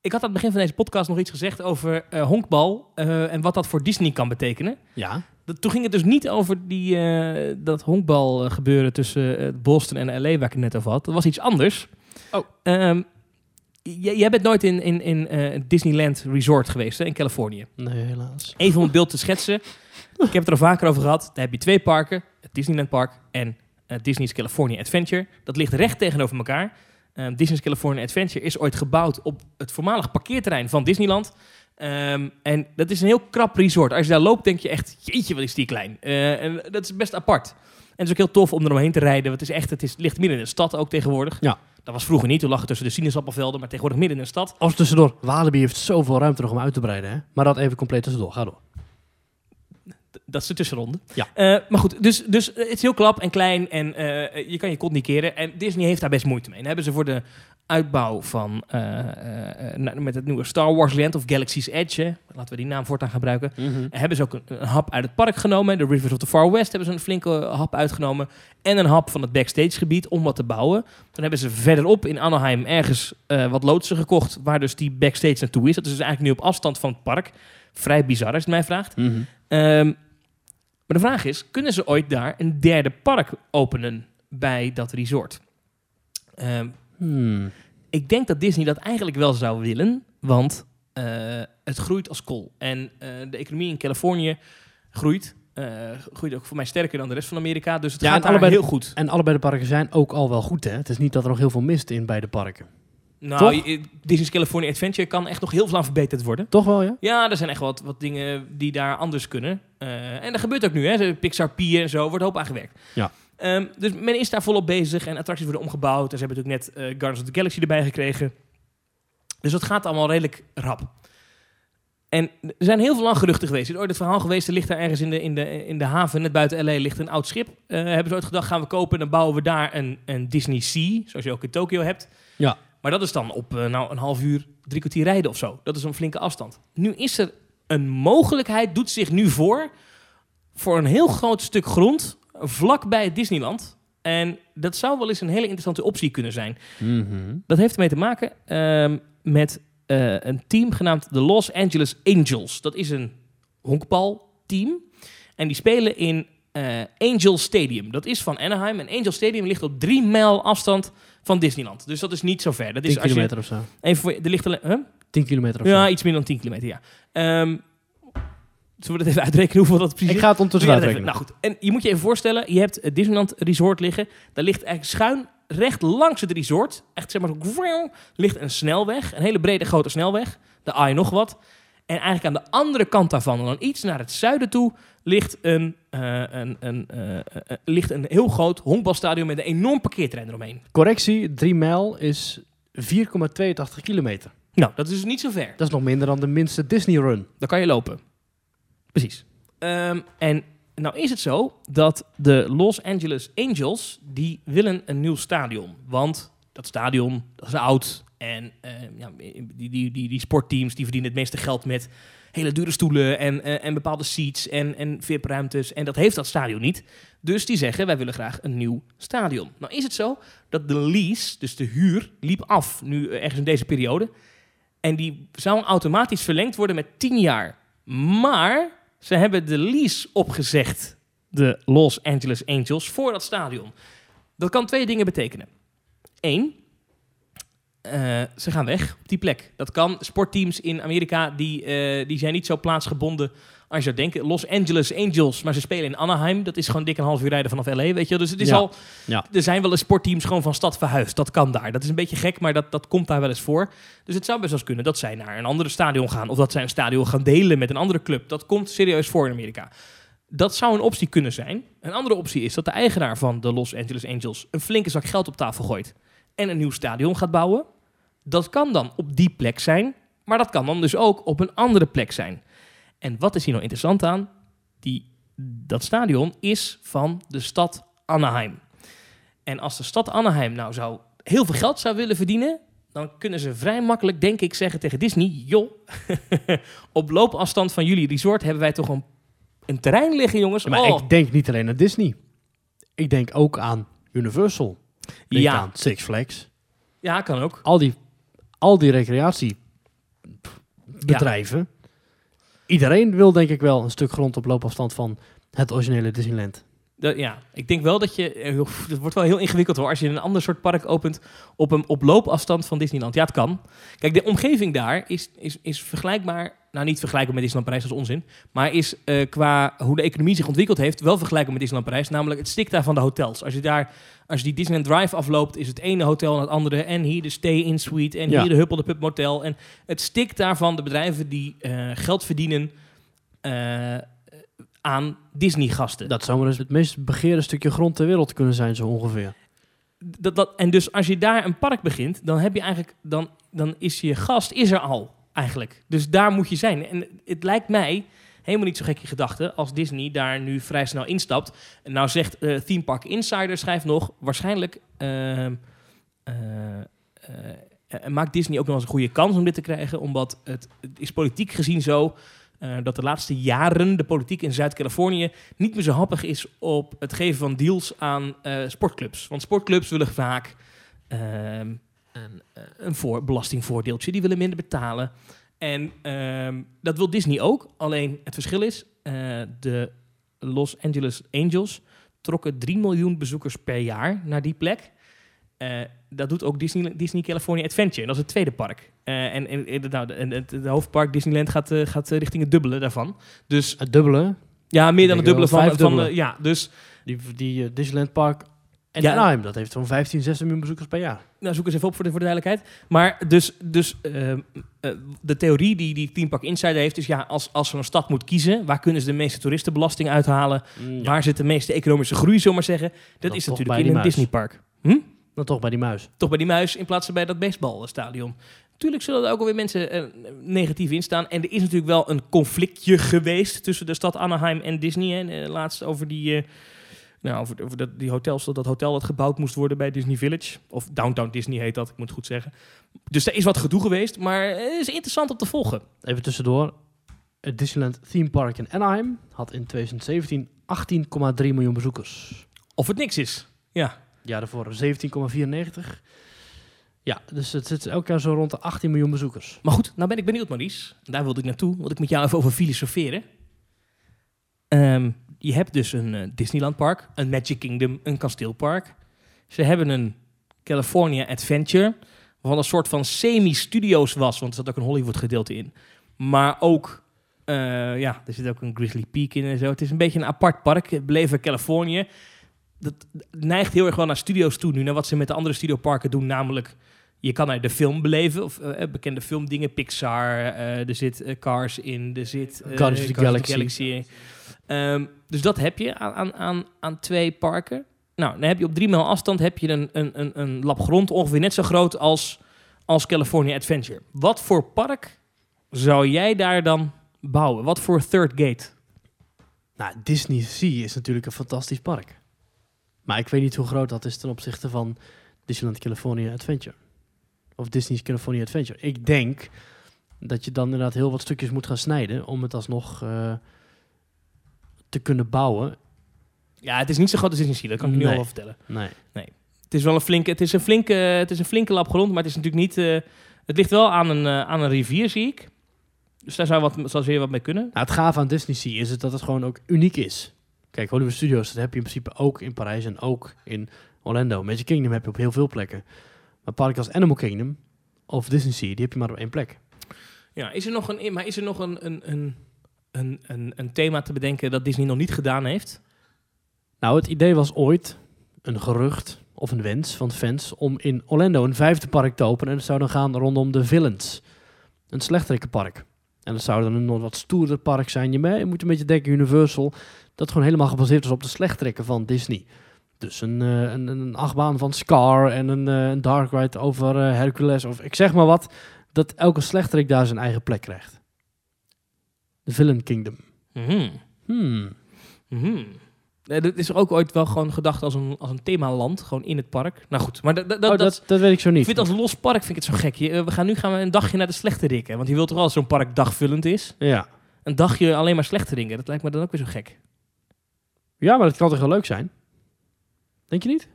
ik had aan het begin van deze podcast nog iets gezegd over eh, honkbal eh, en wat dat voor Disney kan betekenen. Ja. Dat, toen ging het dus niet over die, eh, dat honkbal gebeuren tussen Boston en LA waar ik het net over had. Dat was iets anders. Oh. Ehm, jij bent nooit in, in, in Disneyland Resort geweest hè, in Californië. Nee, helaas. Even om het beeld te schetsen. Ik heb het er al vaker over gehad. Daar heb je twee parken. Het Disneyland Park en eh, Disney's California Adventure. Dat ligt recht tegenover elkaar. Ehm, Disney's California Adventure is ooit gebouwd op het voormalig parkeerterrein van Disneyland. Ehm, en dat is een heel krap resort. Als je daar loopt, denk je echt, jeetje, wat is die klein. Eh, en dat is best apart. En het is ook heel tof om er omheen te rijden. Want het, is echt, het is, ligt midden in de stad ook tegenwoordig. Ja. Dat was vroeger niet. Toen lag het tussen de sinaasappelvelden, maar tegenwoordig midden in een stad. Als tussendoor, Walibi heeft zoveel ruimte nog om uit te breiden. Hè? Maar dat even compleet tussendoor. Ga door. Dat is de tussenronde. Ja. Eh, maar goed, dus, dus eh, het is heel klap en klein en eh, je kan je kont niet keren. En Disney heeft daar best moeite mee. En hebben ze voor de uitbouw van, met het nieuwe Star Wars Land of Galaxy's Edge, hè, laten we die naam voortaan gebruiken, hebben ze ook een, een hap uit het park genomen. De Rivers of the Far West hebben ze een flinke hap uitgenomen. En een hap van het backstage gebied om wat te bouwen. Dan hebben ze verderop in Anaheim ergens wat loodsen gekocht, waar dus die backstage naartoe is. Dat is dus eigenlijk nu op afstand van het park. Vrij bizar als je het mij vraagt. Mhm. Ehm, maar de vraag is, kunnen ze ooit daar een derde park openen bij dat resort? Ehm, Hmm. ik denk dat Disney dat eigenlijk wel zou willen, want eh, het groeit als kool. En eh, de economie in Californië groeit. eh, groeit ook voor mij sterker dan de rest van Amerika. Dus het Ja, gaat allebei- heel goed. En allebei de parken zijn ook al wel goed. Hè? Het is niet dat er nog heel veel mist in beide parken. Nou, Toch? Disney's California Adventure kan echt nog heel veel aan verbeterd worden. Toch wel, ja? Ja, er zijn echt wat, wat dingen die daar anders kunnen. Eh, en dat gebeurt ook nu, hè. Pixar Pier en zo, wordt hoop aangewerkt. Ja. Ehm, dus men is daar volop bezig en attracties worden omgebouwd. En ze hebben natuurlijk net eh, Guardians of the Galaxy erbij gekregen. Dus dat gaat allemaal redelijk rap. En er zijn heel veel lang geruchten geweest. Er is ooit het verhaal geweest, er ligt daar ergens in de, in de, in de haven, net buiten L.A., ligt een oud schip. Eh, hebben ze ooit gedacht, gaan we kopen en dan bouwen we daar een, een Disney Sea, zoals je ook in Tokio hebt. Ja. Maar dat is dan op eh, nou, een half uur, drie kwartier rijden of zo. Dat is een flinke afstand. Nu is er een mogelijkheid, doet zich nu voor, voor een heel groot stuk grond, vlakbij Disneyland. En dat zou wel eens een hele interessante optie kunnen zijn. Mhm. Dat heeft ermee te maken ehm, met eh, een team genaamd de Los Angeles Angels. Dat is een honkbalteam. En die spelen in eh, Angel Stadium. Dat is van Anaheim. En Angel Stadium ligt op drie mijl afstand van Disneyland. Dus dat is niet zo ver. Dat 10 is als je, kilometer of zo. even voor, je- er ligt alleen, huh? 10 kilometer of Ja, zo. iets minder dan 10 kilometer, ja. Ehm, zullen we dat even uitrekenen hoeveel dat precies Ik is? ga het ondertussen even. uitrekenen. Nou goed, en je moet je even voorstellen, je hebt het Disneyland Resort liggen. Daar ligt eigenlijk schuin recht langs het resort, echt zeg maar zo, ligt een snelweg, een hele brede grote snelweg, de AI nog wat. En eigenlijk aan de andere kant daarvan, dan iets naar het zuiden toe, ligt een, eh, een, een, eh, eh, ligt een heel groot honkbalstadion met een enorm parkeerterrein eromheen. Correctie, 3 mijl is 4,82 kilometer. Nou, dat is dus niet zo ver. Dat is nog minder dan de minste Disney Run. Dan kan je lopen. Precies. Ehm, en nou is het zo dat de Los Angeles Angels, die willen een nieuw stadion. Want dat stadion, dat is oud. En eh, ja, die, die, die, die sportteams die verdienen het meeste geld met hele dure stoelen en, eh, en bepaalde seats en, en VIP-ruimtes. En dat heeft dat stadion niet. Dus die zeggen, wij willen graag een nieuw stadion. Nou is het zo dat de lease, dus de huur, liep af nu eh, ergens in deze periode. En die zou automatisch verlengd worden met 10 jaar. Maar ze hebben de lease opgezegd, de Los Angeles Angels, voor dat stadion. Dat kan twee dingen betekenen. Eén, eh, ze gaan weg op die plek. Dat kan. Sportteams in Amerika die, eh, die zijn niet zo plaatsgebonden als je zou denken. Los Angeles Angels, maar ze spelen in Anaheim. Dat is gewoon dik een half uur rijden vanaf LA, weet je wel. Dus het is Ja. al... Ja. Er zijn wel eens sportteams gewoon van stad verhuisd. Dat kan daar. Dat is een beetje gek, maar dat, dat komt daar wel eens voor. Dus het zou best wel eens kunnen dat zij naar een andere stadion gaan. Of dat zij een stadion gaan delen met een andere club. Dat komt serieus voor in Amerika. Dat zou een optie kunnen zijn. Een andere optie is dat de eigenaar van de Los Angeles Angels een flinke zak geld op tafel gooit en een nieuw stadion gaat bouwen. Dat kan dan op die plek zijn, maar dat kan dan dus ook op een andere plek zijn. En wat is hier nou interessant aan? Die, dat stadion is van de stad Anaheim. En als de stad Anaheim nou zou heel veel geld zou willen verdienen, dan kunnen ze vrij makkelijk, denk ik, zeggen tegen Disney: joh, op loopafstand van jullie resort hebben wij toch een, een terrein liggen, jongens. Ja, maar Oh, ik denk niet alleen aan Disney. Ik denk ook aan Universal. Denk Ja. aan Six Flags. ja, kan ook. Al die, al die recreatiebedrijven. Iedereen wil denk ik wel een stuk grond op loopafstand van het originele Disneyland. Ja, ik denk wel dat je... eh, Het wordt wel heel ingewikkeld hoor. Als je een ander soort park opent op een op loopafstand van Disneyland. Ja, het kan. Kijk, de omgeving daar is, is, is vergelijkbaar... Nou, niet vergelijkbaar met Disneyland Parijs, dat is onzin. Maar is eh, qua hoe de economie zich ontwikkeld heeft... wel vergelijkbaar met Disneyland Parijs. Namelijk het stik daar van de hotels. Als je daar... Als je die Disneyland Drive afloopt, is het ene hotel en het andere. En hier de Stay-In Suite. En Ja. hier de Huppel de Pub Motel. En het stikt daarvan de bedrijven die eh, geld verdienen... aan Disney-gasten. Dat zou maar eens het meest begeerde stukje grond ter wereld kunnen zijn, zo ongeveer. dat, dat, en dus als je daar een park begint, dan heb je eigenlijk, dan, dan is je gast is er al eigenlijk. Dus daar moet je zijn. En het lijkt mij helemaal niet zo gekke gedachte als Disney daar nu vrij snel instapt. En nou zegt eh Theme Park Insider schrijft nog, waarschijnlijk ehm, eh, eh, maakt Disney ook nog eens een goede kans om dit te krijgen, omdat het, het is politiek gezien zo eh, dat de laatste jaren de politiek in Zuid-Californië niet meer zo happig is op het geven van deals aan eh, sportclubs. Want sportclubs willen vaak ehm, een, eh, een voor, belastingvoordeeltje, die willen minder betalen. En ehm, dat wil Disney ook. Alleen het verschil is, de Los Angeles Angels trokken 3 miljoen bezoekers per jaar naar die plek. Eh, dat doet ook Disney, Disney California Adventure. En dat is het tweede park. Eh, en, en, en, nou, en het, het hoofdpark Disneyland gaat, eh, gaat richting het dubbele daarvan. Dus Het dubbele, ja, meer dan het dubbele van, van dubbele. ja, dus die, die Disneyland Park en Ja. Anaheim, dat heeft zo'n 15, 16 miljoen bezoekers per jaar. nou, zoek eens even op voor de, voor de duidelijkheid. Maar dus, dus ehm, eh, de theorie die die Team Park Insider heeft is ja, als, als zo'n stad moet kiezen, waar kunnen ze de meeste toeristenbelasting uithalen? Ja. Waar zit de meeste economische groei, zullen we maar zeggen? Dat is natuurlijk in een. Disneypark. Hm? Dan toch bij die muis. Toch bij die muis in plaats van bij dat baseballstadion. Tuurlijk zullen er ook alweer mensen eh, negatief in staan. En er is natuurlijk wel een conflictje geweest tussen de stad Anaheim en Disney. En eh, laatst over die, eh, nou, over, over dat, die hotels, dat hotel dat gebouwd moest worden bij Disney Village. Of Downtown Disney heet dat, ik moet het goed zeggen. Dus er is wat gedoe geweest, maar het is interessant om te volgen. Even tussendoor. Het Disneyland Theme Park in Anaheim had in 2017 18,3 miljoen bezoekers. Of het niks is. Ja. Ja, daarvoor 17,94. Ja, dus het zit elk jaar zo rond de 18 miljoen bezoekers. Maar goed, nou ben ik benieuwd, Maurice. Daar wilde ik naartoe. Wil ik met jou even over filosoferen. Ehm, je hebt dus een eh, Disneyland park, een Magic Kingdom, een kasteelpark. Ze hebben een California Adventure, wat een soort van semi-studio's was, want er zat ook een Hollywood gedeelte in. Maar ook, eh, ja, er zit ook een Grizzly Peak in en zo. Het is een beetje een apart park. Het Beleven Californië. Dat neigt heel erg wel naar studio's toe nu, naar wat ze met de andere studioparken doen, namelijk je kan er de film beleven, of eh, bekende filmdingen, Pixar, eh, er zit eh, Cars in, er zit Guardians of the Galaxy. in. Ehm, dus dat heb je aan, aan, aan, aan twee parken. Nou, dan heb je op drie mijl afstand heb je een, een, een, een lap grond ongeveer net zo groot als, als California Adventure. Wat voor park zou jij daar dan bouwen? Wat voor third gate? Nou, Disney Sea is natuurlijk een fantastisch park. Maar ik weet niet hoe groot dat is ten opzichte van Disneyland California Adventure. Of Disney's California Adventure. Ik denk dat je dan inderdaad heel wat stukjes moet gaan snijden om het alsnog eh, te kunnen bouwen. Ja, het is niet zo groot als Disney Sea, dat kan ik nu Nee. al wel vertellen. Nee. Het is wel een flinke, het is een flinke, het is een flinke lap grond, maar het is natuurlijk niet. eh, het ligt wel aan een, eh, aan een rivier, zie ik. Dus daar zou, wat, zou zeer wat mee kunnen. Nou, het gave aan Disney Sea is het dat het gewoon ook uniek is. Kijk, Hollywood Studios, dat heb je in principe ook in Parijs en ook in Orlando. Magic Kingdom heb je op heel veel plekken. Maar parken als Animal Kingdom of Disney Sea, die heb je maar op één plek. Ja, is er nog een, maar is er nog een, een, een, een, een, een thema te bedenken dat Disney nog niet gedaan heeft? Nou, het idee was ooit een gerucht of een wens van fans om in Orlando een vijfde park te openen. En dat zou dan gaan rondom de Villains. Een slechterikenpark. En dat zou dan een nog wat stoerder park zijn. Je, moet een beetje denken Universal. Dat gewoon helemaal gebaseerd is op de slechterikken van Disney. Dus een, eh, een, een achtbaan van Scar en een, eh, een dark ride over eh, Hercules. Of ik zeg maar wat. Dat elke slechterik daar zijn eigen plek krijgt. De Villain Kingdom. Mhm. Hmm. Mhm. Nee, dit is ook ooit wel gewoon gedacht als een, als een themaland, gewoon in het park. Nou goed, maar dat, dat, oh, dat, dat, dat weet ik zo ik niet. vind als los park vind ik het zo gek. Je, eh, we gaan nu gaan we een dagje naar de slechterikken, want je wilt toch wel dat zo'n park dagvullend is. Ja. Een dagje alleen maar slechterikken, dat lijkt me dan ook weer zo gek. ja, maar dat kan toch wel leuk zijn? Denk je niet?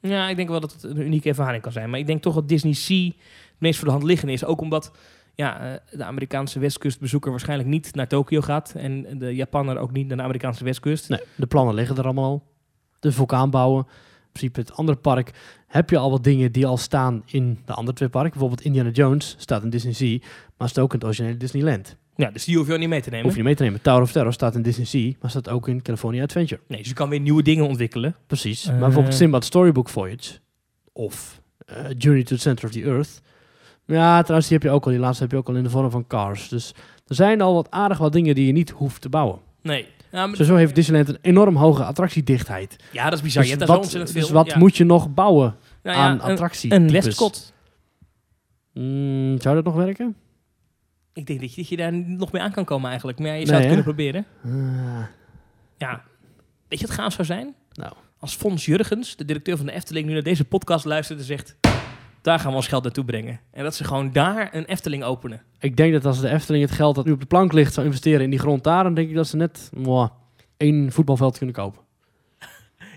Ja, ik denk wel dat het een unieke ervaring kan zijn. Maar ik denk toch dat Disney Sea het meest voor de hand liggende is. Ook omdat ja, eh, de Amerikaanse westkustbezoeker waarschijnlijk niet naar Tokio gaat. En de Japaner ook niet naar de Amerikaanse westkust. Nee, de plannen liggen er allemaal al. De vulkaan bouwen. In principe het andere park heb je al wat dingen die al staan in de andere twee parken. Bijvoorbeeld Indiana Jones staat in Disney Sea, maar staat ook in het originele Disneyland. Ja, dus die hoef je ook niet mee te nemen. Hoef je niet mee te nemen. Tower of Terror staat in Disney Sea, maar staat ook in California Adventure. Nee, dus je kan weer nieuwe dingen ontwikkelen. Precies. Eh. Maar bijvoorbeeld Sinbad Storybook Voyage of eh, Journey to the Center of the Earth. Ja, trouwens, die heb je ook al. Die laatste heb je ook al in de vorm van cars. Dus er zijn al wat aardig wat dingen die je niet hoeft te bouwen. Nee. Maar- Sowieso heeft Disneyland een enorm hoge attractiedichtheid. ja, dat is bizar. Dus je hebt zo wat, ontzettend veel. dus wat ja. moet je nog bouwen Nou ja, aan attractie? Een Westcott. Mm, zou dat nog werken? Ik denk dat je, dat je daar nog mee aan kan komen eigenlijk. Maar ja, je zou Nee, het hè? kunnen proberen. Ah, Ja. Weet je wat gaaf zou zijn? nou, Als Fons Jurgens, de directeur van de Efteling, nu naar deze podcast luistert en zegt... Daar gaan we ons geld naartoe brengen. En dat ze gewoon daar een Efteling openen. ik denk dat als de Efteling het geld dat nu op de plank ligt zou investeren in die grond daar, dan denk ik dat ze net mwah, één voetbalveld kunnen kopen.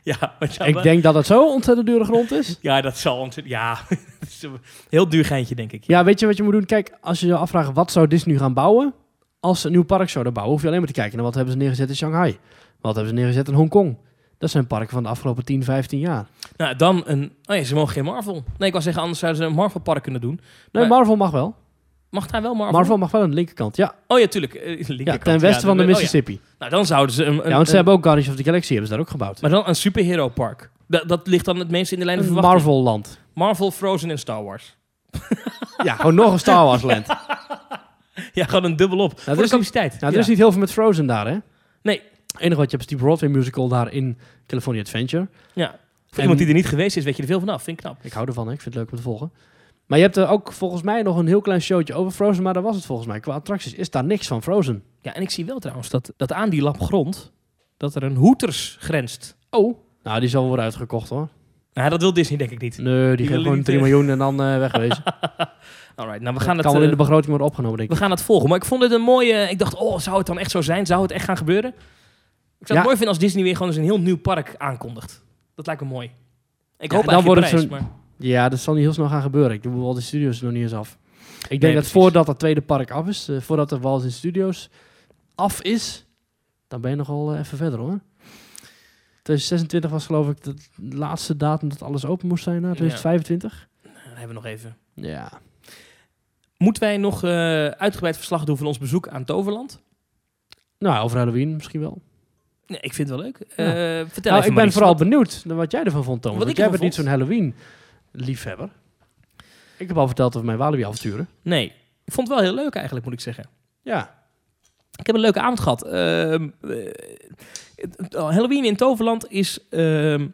Ja, ik denk dat het zo ontzettend dure grond is. ja dat zal ontzettend... Ja, het is een heel duur geintje, denk ik. Ja, weet je wat je moet doen? Kijk, als je je afvraagt wat zou Disney nu gaan bouwen, als ze een nieuw park zouden bouwen, hoef je alleen maar te kijken naar wat hebben ze neergezet in Shanghai. Wat hebben ze neergezet in Hongkong. Dat zijn parken van de afgelopen 10, 15 jaar. Nou, dan een... Oh ja, ze mogen geen Marvel. Nee, ik wou zeggen, anders zouden ze een Marvel park kunnen doen. Nee, Maar- Marvel mag wel. Mag daar wel Marvel? Marvel mag wel aan de linkerkant. Ja, Oh ja, tuurlijk. eh, ja linkerkant. ten westen van de oh ja. Mississippi. Nou, dan zouden ze een... een ja, want ze een- hebben ook Guardians of the Galaxy hebben ze daar ook gebouwd. Maar dan een superhero park. Dat, dat ligt dan het meest in de lijn van verwachting. Marvel land. Marvel, Frozen en Star Wars. Ja, gewoon nog een Star Wars land. Nou, Ja, gewoon een dubbel op. Voor er de is capaciteit. er Ja. is niet heel veel met Frozen daar, hè? Nee. Het enige wat je hebt is die Broadway musical daar in California Adventure. Ja. Voor En- iemand die er niet geweest is, weet je er veel vanaf. Vind ik knap. Ik hou ervan, hè? ik vind het leuk om te volgen. Maar je hebt er ook volgens mij nog een heel klein showtje over Frozen, maar dat was het volgens mij. Qua attracties is daar niks van Frozen. Ja, en ik zie wel trouwens dat, dat aan die lap grond, dat er een Hoeters grenst. Oh. Nou, die zal worden uitgekocht hoor. Nou, dat wil Disney denk ik niet. Nee, die, geeft gewoon niet 3 terug. miljoen en dan eh wegwezen. Alright, nou we Dat gaan, het, kan wel in eh, de begroting worden opgenomen, denk we ik. gaan het volgen. Maar ik vond het een mooie... Ik dacht, oh, zou het dan echt zo zijn? Zou het echt gaan gebeuren? Ik zou Ja. het mooi vinden als Disney weer gewoon eens een heel nieuw park aankondigt. Dat lijkt me mooi. Ik Ja, hoop dan wordt het Parijs, maar... Ja, dat zal niet heel snel gaan gebeuren. Ik doe al die studios nog niet eens af. Ik denk Nee, dat voordat dat tweede park af is, eh, voordat de Walt in Studios af is, dan ben je nogal eh, even verder hoor. 2026 was geloof ik de laatste datum dat alles open moest zijn na 2025. Dan hebben we nog even. Ja. Moeten wij nog eh, uitgebreid verslag doen van ons bezoek aan Toverland? Nou, over Halloween misschien wel. Nee, ik vind het wel leuk. Ja. Eh, vertel nou, ik ben vooral benieuwd naar wat jij ervan vond, Thomas. Wat Want ik jij bent niet zo'n Halloween-liefhebber. Ik heb al verteld over mijn Walibi-avonturen. Nee, ik vond het wel heel leuk eigenlijk, moet ik zeggen. Ja. Ik heb een leuke avond gehad. Ehm, eh, Halloween in Toverland is, ehm,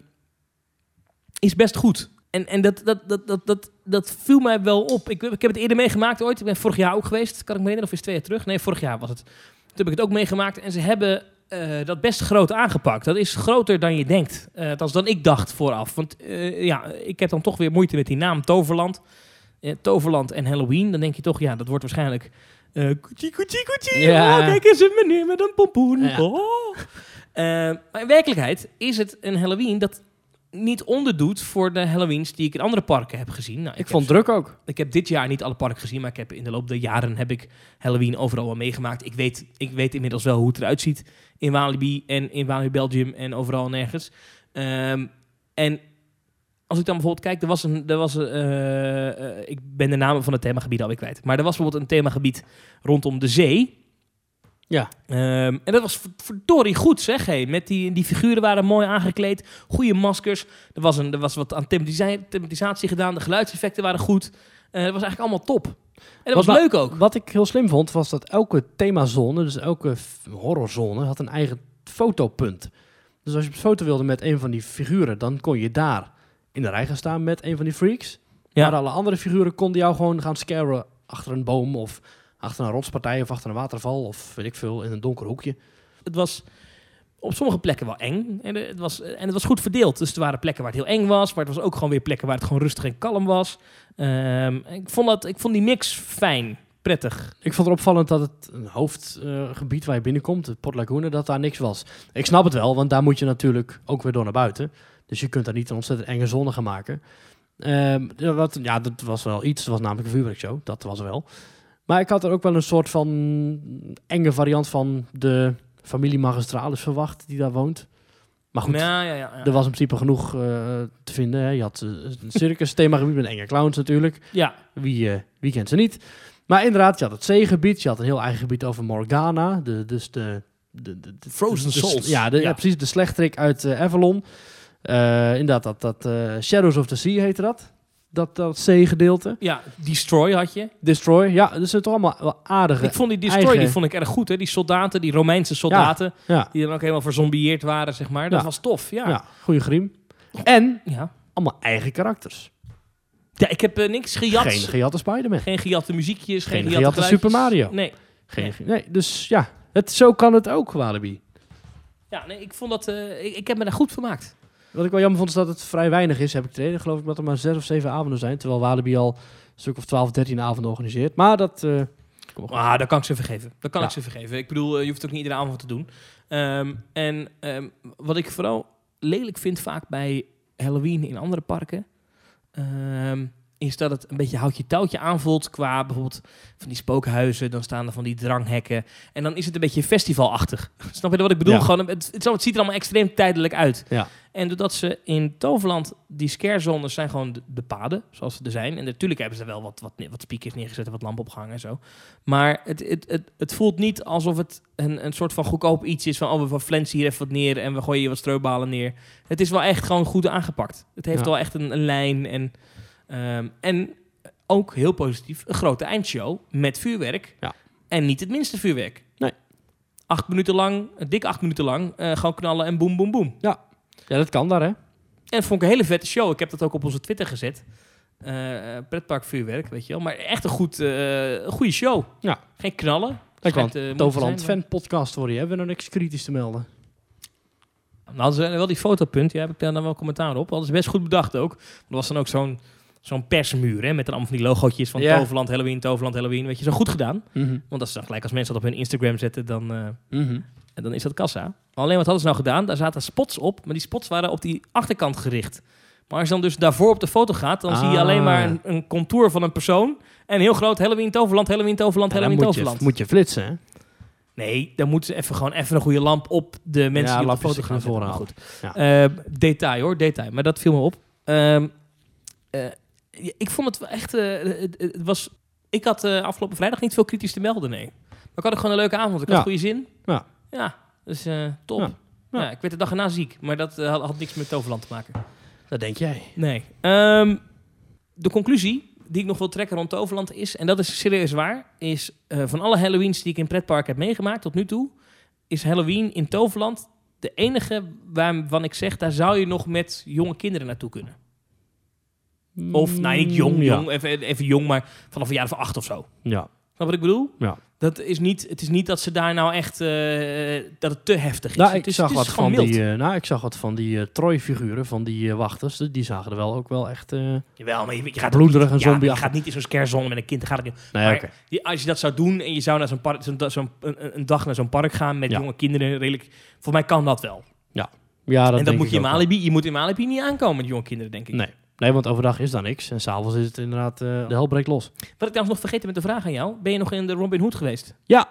is best goed. En, en dat, dat, dat, dat, dat, dat viel mij wel op. Ik, ik heb het eerder meegemaakt ooit. Ik ben vorig jaar ook geweest. Kan ik me herinneren? Of is het twee jaar terug? Nee, vorig jaar was het. Toen heb ik het ook meegemaakt. En ze hebben eh, dat best groot aangepakt. Dat is groter dan je denkt. Althans dan ik dacht vooraf. Want eh, ja, ik heb dan toch weer moeite met die naam Toverland. Toverland en Halloween. Dan denk je toch, ja, dat wordt waarschijnlijk... koetsie, koetsie, koetsie. Ja. Oh, kijk eens een meneer met een pompoen. Ja. Oh. Maar in werkelijkheid is het een Halloween dat niet onderdoet voor de Halloweens die ik in andere parken heb gezien. Nou, Ik, vond het druk ook. ik heb dit jaar niet alle parken gezien, maar ik heb in de loop der jaren heb ik Halloween overal wel meegemaakt. Ik weet, ik weet inmiddels wel hoe het eruit ziet in Walibi en in Walibi Belgium en overal nergens. Ehm, en als ik dan bijvoorbeeld kijk, er was een, er was een, eh, eh, ik ben de namen van het themagebied alweer kwijt, maar er was bijvoorbeeld een themagebied rondom de zee. Ja. Ehm, en dat was v- verdorie goed, zeg. Hey. Met die, die figuren waren mooi aangekleed. Goede maskers. Er was, een, er was wat aan thematisatie, gedaan. De geluidseffecten waren goed. Dat was eigenlijk allemaal top. En dat was leuk ook. Wat ik heel slim vond, was dat elke themazone, dus elke horrorzone, had een eigen fotopunt. Dus als je op foto wilde met een van die figuren, dan kon je daar in de rij gaan staan met een van die freaks. Ja. Maar alle andere figuren konden jou gewoon gaan scaren achter een boom of achter een rotspartij of achter een waterval of weet ik veel, in een donker hoekje. Het was op sommige plekken wel eng. En het was, en het was goed verdeeld. Dus er waren plekken waar het heel eng was. Maar het was ook gewoon weer plekken waar het gewoon rustig en kalm was. Ehm, ik, vond dat, ik vond die mix fijn. Prettig. Ik vond het opvallend dat het een hoofdgebied waar je binnenkomt, het Port Laguna, dat daar niks was. Ik snap het wel, want daar moet je natuurlijk ook weer door naar buiten. Dus je kunt daar niet een ontzettend enge zone gaan maken. Ehm, ja, wat, ja, dat was wel iets. Het was namelijk een vuurwerkshow. Dat was wel. Maar ik had er ook wel een soort van enge variant van de familie Magistralis verwacht die daar woont. Maar goed, Ja, ja, ja, ja. er was in principe genoeg eh, te vinden. Hè. Je had eh, een circus themagebied met enge clowns natuurlijk. ja. Wie, eh, wie kent ze niet? Maar inderdaad, je had het zeegebied. Je had een heel eigen gebied over Morgana. De, dus de, de, de, de- Frozen de- de- Souls. ja, de, ja. Ja. precies. De slechterik uit Avalon. Eh, inderdaad, dat, dat Shadows of the Sea heette dat. Dat, dat C-gedeelte. Ja, Destroy had je. Destroy, ja, dat zijn toch allemaal wel aardige. Ik vond die Destroy eigen- die vond ik erg goed. Hè? Die soldaten, die Romeinse soldaten, Ja, die dan ook helemaal verzombieerd waren, zeg maar. Dat Ja. was tof, ja. ja. ja. goede griem. En ja. allemaal eigen karakters. ik heb eh, niks gejat. Geen gejatte Spider-Man. Geen gejatte muziekjes, geen, Geen gejatte. Super Mario. Nee. Geen, nee, dus ja, het, zo kan het ook, Walibi. Ja, nee, ik vond dat... eh, ik, ik heb me daar goed vermaakt. Wat ik wel jammer vond is dat het vrij weinig is, heb ik gereden. Geloof ik dat er maar zes of zeven avonden zijn. Terwijl Walibi al een stuk of 12, 13 avonden organiseert. Maar dat... eh. Ah, dat kan ik ze vergeven. Dat kan Ja. ik ze vergeven. Ik bedoel, eh, je hoeft ook niet iedere avond te doen. Ehm, en ehm, wat ik vooral lelijk vind vaak bij Halloween in andere parken... ehm, is dat het een beetje houtje touwtje aanvoelt qua bijvoorbeeld van die spookhuizen. Dan staan er van die dranghekken. En dan is het een beetje festivalachtig. Snap je wat ik bedoel? Ja. Gewoon, het, het, het ziet er allemaal extreem tijdelijk uit. Ja. En doordat ze in Toverland, die scarezones zijn gewoon de, de paden, zoals ze er zijn. En natuurlijk hebben ze wel wat, wat, wat speakers neergezet en wat lampen opgehangen en zo. Maar het, het, het, het voelt niet alsof het een, een soort van goedkoop iets is van... oh, we flensen hier even wat neer en we gooien hier wat strobalen neer. Het is wel echt gewoon goed aangepakt. Het heeft Ja. wel echt een, een lijn en... ehm, en ook heel positief, een grote eindshow met vuurwerk. Ja. En niet het minste vuurwerk. Nee. Acht minuten lang, dik acht minuten lang, eh, gewoon knallen en boem, boem, boem. Ja, dat kan daar, hè? En dat vond ik een hele vette show. Ik heb dat ook op onze Twitter gezet. Eh eh, pretparkvuurwerk, weet je wel. Maar echt een, goed, eh, goede show. Ja. Geen knallen. Dat kan. eh, Toverland fan podcast je. Hebben we nog niks kritisch te melden? Nou, hadden ze wel die fotopunt. Ja, heb ik daar dan wel commentaar op. Dat is best goed bedacht ook. Er was dan ook zo'n zo'n persmuur, hè, met dan allemaal van die logootjes van Ja. Toverland, Halloween, Toverland, Halloween. Weet je, zo goed gedaan. Mhm. Want dat is dan gelijk als mensen dat op hun Instagram zetten, dan, eh, Mhm. en dan is dat kassa. Alleen wat hadden ze nou gedaan? Daar zaten spots op, maar die spots waren op die achterkant gericht. Maar als je dan dus daarvoor op de foto gaat, dan zie je Ah. alleen maar een, een contour van een persoon. En heel groot Halloween, Toverland, Halloween, Toverland, Ja, Halloween, moet je, Toverland. moet je flitsen, hè? Nee, dan moeten ze even gewoon even een goede lamp op de mensen Ja, die op de foto gaan naar voren zetten. Maar halen. goed. Eh, detail hoor, detail. Maar dat viel me op. Ehm, eh, ja, ik vond het wel echt... eh, het, het was, ik had eh, afgelopen vrijdag niet veel kritisch te melden, nee. Maar ik had ook gewoon een leuke avond. Ik had Ja. goede zin. Ja. Ja, dus eh, top. Ja. Ja. Ja. ik werd de dag erna ziek, maar dat eh, had, had niks met Toverland te maken. Dat denk jij. Nee. Ehm, de conclusie die ik nog wil trekken rond Toverland is, en dat is serieus waar, is eh, van alle Halloweens die ik in pretpark heb meegemaakt tot nu toe, is Halloween in Toverland de enige waarvan ik zeg, daar zou je nog met jonge kinderen naartoe kunnen. Of, nou niet jong, Mm, ja. jong even, even jong, maar vanaf een jaar of acht of zo. Ja. Snap wat ik bedoel? Ja. Dat is niet, het is niet dat ze daar nou echt, eh, dat het te heftig is. Nou, het ik is, zag wat is van mild. die, eh, nou, ik zag wat van die eh, Troy-figuren, van die wachters. Die, zagen er wel ook wel echt... Jawel, maar je, je gaat Bloederig en niet, ja, zombie je gaat niet in zo'n scarezone met een kind. dan Gaat het niet. nee, Maar-. Die- als je dat zou doen en je zou naar zo'n park, zo'n, zo'n, een, een dag naar zo'n park gaan met Ja. jonge kinderen, redelijk, voor mij kan dat wel. Ja, dat en dat denk moet ik je in. Malibu, je moet in Malibu niet aankomen met jonge kinderen, denk ik. Nee. Nee, want overdag is daar niks. En s'avonds is het inderdaad... eh, de hel breekt los. Wat ik trouwens nog vergeten met de vraag aan jou, ben je nog in de Robin Hood geweest? Ja.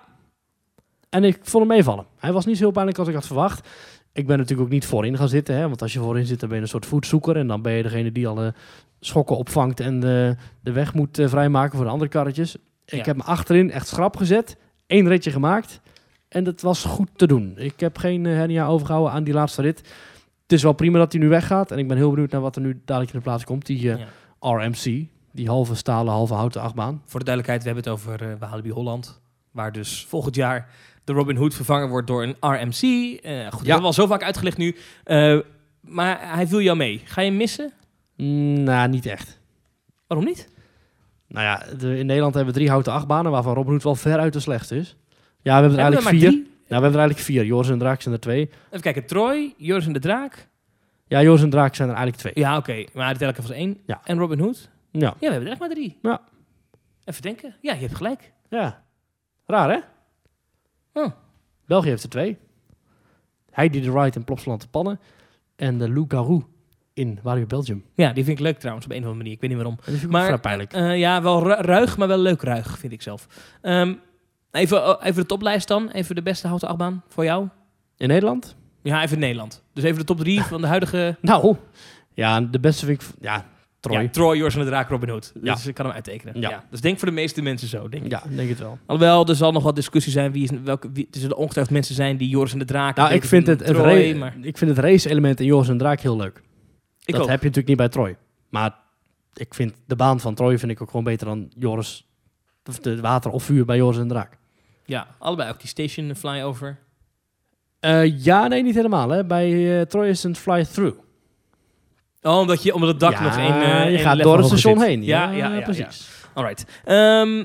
En ik vond hem meevallen. Hij was niet zo heel pijnlijk als ik had verwacht. Ik ben natuurlijk ook niet voorin gaan zitten. Hè, want als je voorin zit, dan ben je een soort voetzoeker. En dan ben je degene die alle schokken opvangt en de, de weg moet eh, vrijmaken voor de andere karretjes. Ik Ja. heb me achterin echt schrap gezet. Eén ritje gemaakt. En dat was goed te doen. Ik heb geen eh, hernia overgehouden aan die laatste rit. Het is wel prima dat hij nu weggaat. En ik ben heel benieuwd naar wat er nu dadelijk in de plaats komt. Die eh, Ja. RMC. Die halve stalen, halve houten achtbaan. Voor de duidelijkheid, we hebben het over uh, Walibi Holland, waar dus volgend jaar de Robin Hood vervangen wordt door een RMC. Eh, goed, dat hebben we al zo vaak uitgelegd nu. Maar hij viel jou mee. Ga je hem missen? Mm, nou, niet echt. Waarom niet? Nou ja, de- in Nederland hebben we drie houten achtbanen, waarvan Robin Hood wel veruit de slechtste is. Ja, we hebben er Hebben eigenlijk vier. drie? Ja, we hebben er eigenlijk vier. Joris en Draak zijn er twee. Even kijken, Troy, Joris en de Draak. Ja, Joris en Draak zijn er eigenlijk twee. Ja, oké. Maar de telkens was één. Ja. En Robin Hood? Ja. Ja, we hebben er echt maar drie. Ja. Even denken. Ja, je hebt gelijk. ja. Raar, hè? Oh. België heeft er twee. Heidi de Wright in Plopsaland te Pannen. En de Lou Garou in Wario Belgium. Ja, die vind ik leuk trouwens op een of andere manier. Ik weet niet waarom. Vind ik Maar, pijnlijk. Eh, ja, wel ru- ruig, maar wel leuk ruig, vind ik zelf. Ehm, even, oh, even de toplijst dan. Even de beste houten achtbaan voor jou. In Nederland? Ja, even Nederland. Dus even de top drie van de huidige... Nou, ja, de beste vind ik... Ja, Troy. Ja, Troy, Joris en de Draak, Robin Hood. Ja. Dus ik kan hem uittekenen. Ja. Ja. Dus denk voor de meeste mensen zo, denk ik. Ja, denk het wel. Alhoewel, er zal nog wat discussie zijn. Wie is, welke, wie, er zullen ongetwijfeld mensen zijn die Joris en de Draak... Nou, ik vind het, het, Troy, maar ik vind het race-element in Joris en Draak heel leuk. ik dat ook. heb je natuurlijk niet bij Troy. Maar ik vind de baan van Troje vind ik ook gewoon beter dan Joris. Of de water of vuur bij Joris en Draak. Ja, allebei ook die station flyover. Eh, ja, nee, niet helemaal. Hè. Bij eh Troje is een fly-through. Oh, omdat, je, omdat het dak ja, nog één eh, je gaat door het station heen. Ja, ja, ja, precies. Alright. Ehm,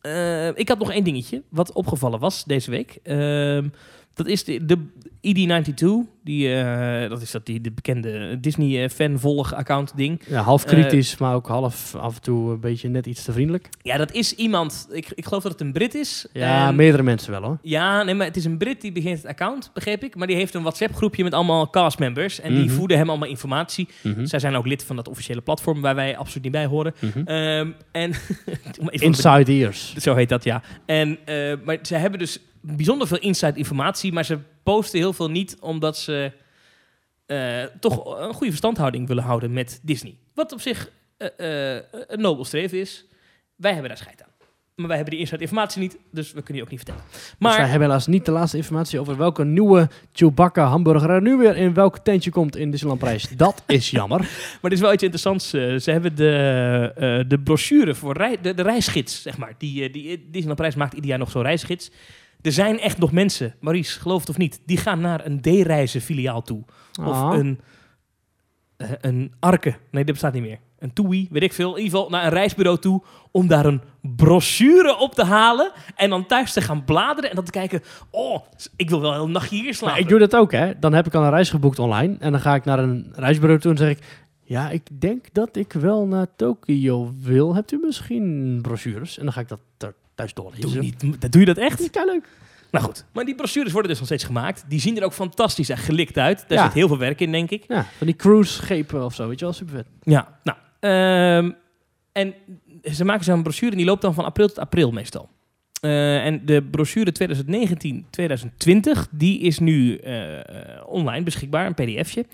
eh, ik had nog één dingetje wat opgevallen was deze week. Ehm, dat is de, de ED92. Die, eh, dat is dat die, de bekende Disney-fan-volg-account ding. Ja, half Eh, kritisch, maar ook half af en toe een beetje net iets te vriendelijk. Ja, dat is iemand... Ik, ik geloof dat het een Brit is. Ja, En- meerdere mensen wel hoor. Ja, nee, maar het is een Brit die begint het account, begreep ik. Maar die heeft een WhatsApp-groepje met allemaal castmembers. En die Mhm. voeden hem allemaal informatie. Mhm. Zij zijn ook lid van dat officiële platform waar wij absoluut niet bij horen. Mhm. Ehm, en Inside ears. Zo heet dat, ja. En, eh, maar ze hebben dus bijzonder veel inside informatie, maar ze posten heel veel niet omdat ze eh, toch een goede verstandhouding willen houden met Disney. Wat op zich eh, eh, een nobel streven is. Wij hebben daar scheid aan. Maar wij hebben die inside informatie niet, dus we kunnen die ook niet vertellen. Maar Maar dus wij hebben helaas niet de laatste informatie over welke nieuwe Chewbacca hamburger er nu weer in welk tentje komt in Disneyland Prijs. Dat is jammer. Maar er is wel iets interessants. ze hebben de, de brochure voor rei- de, de reisgids, zeg maar. Die, eh, die Disneyland Prijs maakt ieder jaar nog zo'n reisgids. Er zijn echt nog mensen, Maurice, geloof het of niet, die gaan naar een D-reizen filiaal toe. Of Ah. een, eh, een Arke. Nee, dat bestaat niet meer. Een TUI, weet ik veel. In ieder geval naar een reisbureau toe om daar een brochure op te halen. En dan thuis te gaan bladeren en dan te kijken... Oh, ik wil wel een nachtje hier slapen. Maar ik doe dat ook, hè. Dan heb ik al een reis geboekt online. En dan ga ik naar een reisbureau toe en zeg ik... Ja, ik denk dat ik wel naar Tokio wil. Hebt u misschien brochures? En dan ga ik dat thuis doorlezen. Doe, niet, dat doe je dat echt? Niet leuk. Nou goed, maar die brochures worden dus nog steeds gemaakt. Die zien er ook fantastisch en gelikt uit. Daar Ja. zit heel veel werk in, denk ik. Ja, van die cruise-schepen of zo, weet je wel, super vet. Ja, nou. ehm, en ze maken zo'n brochure en die loopt dan van april tot april meestal. Eh, en de brochure 2019-2020, die is nu eh, eh, online beschikbaar, een pdfje.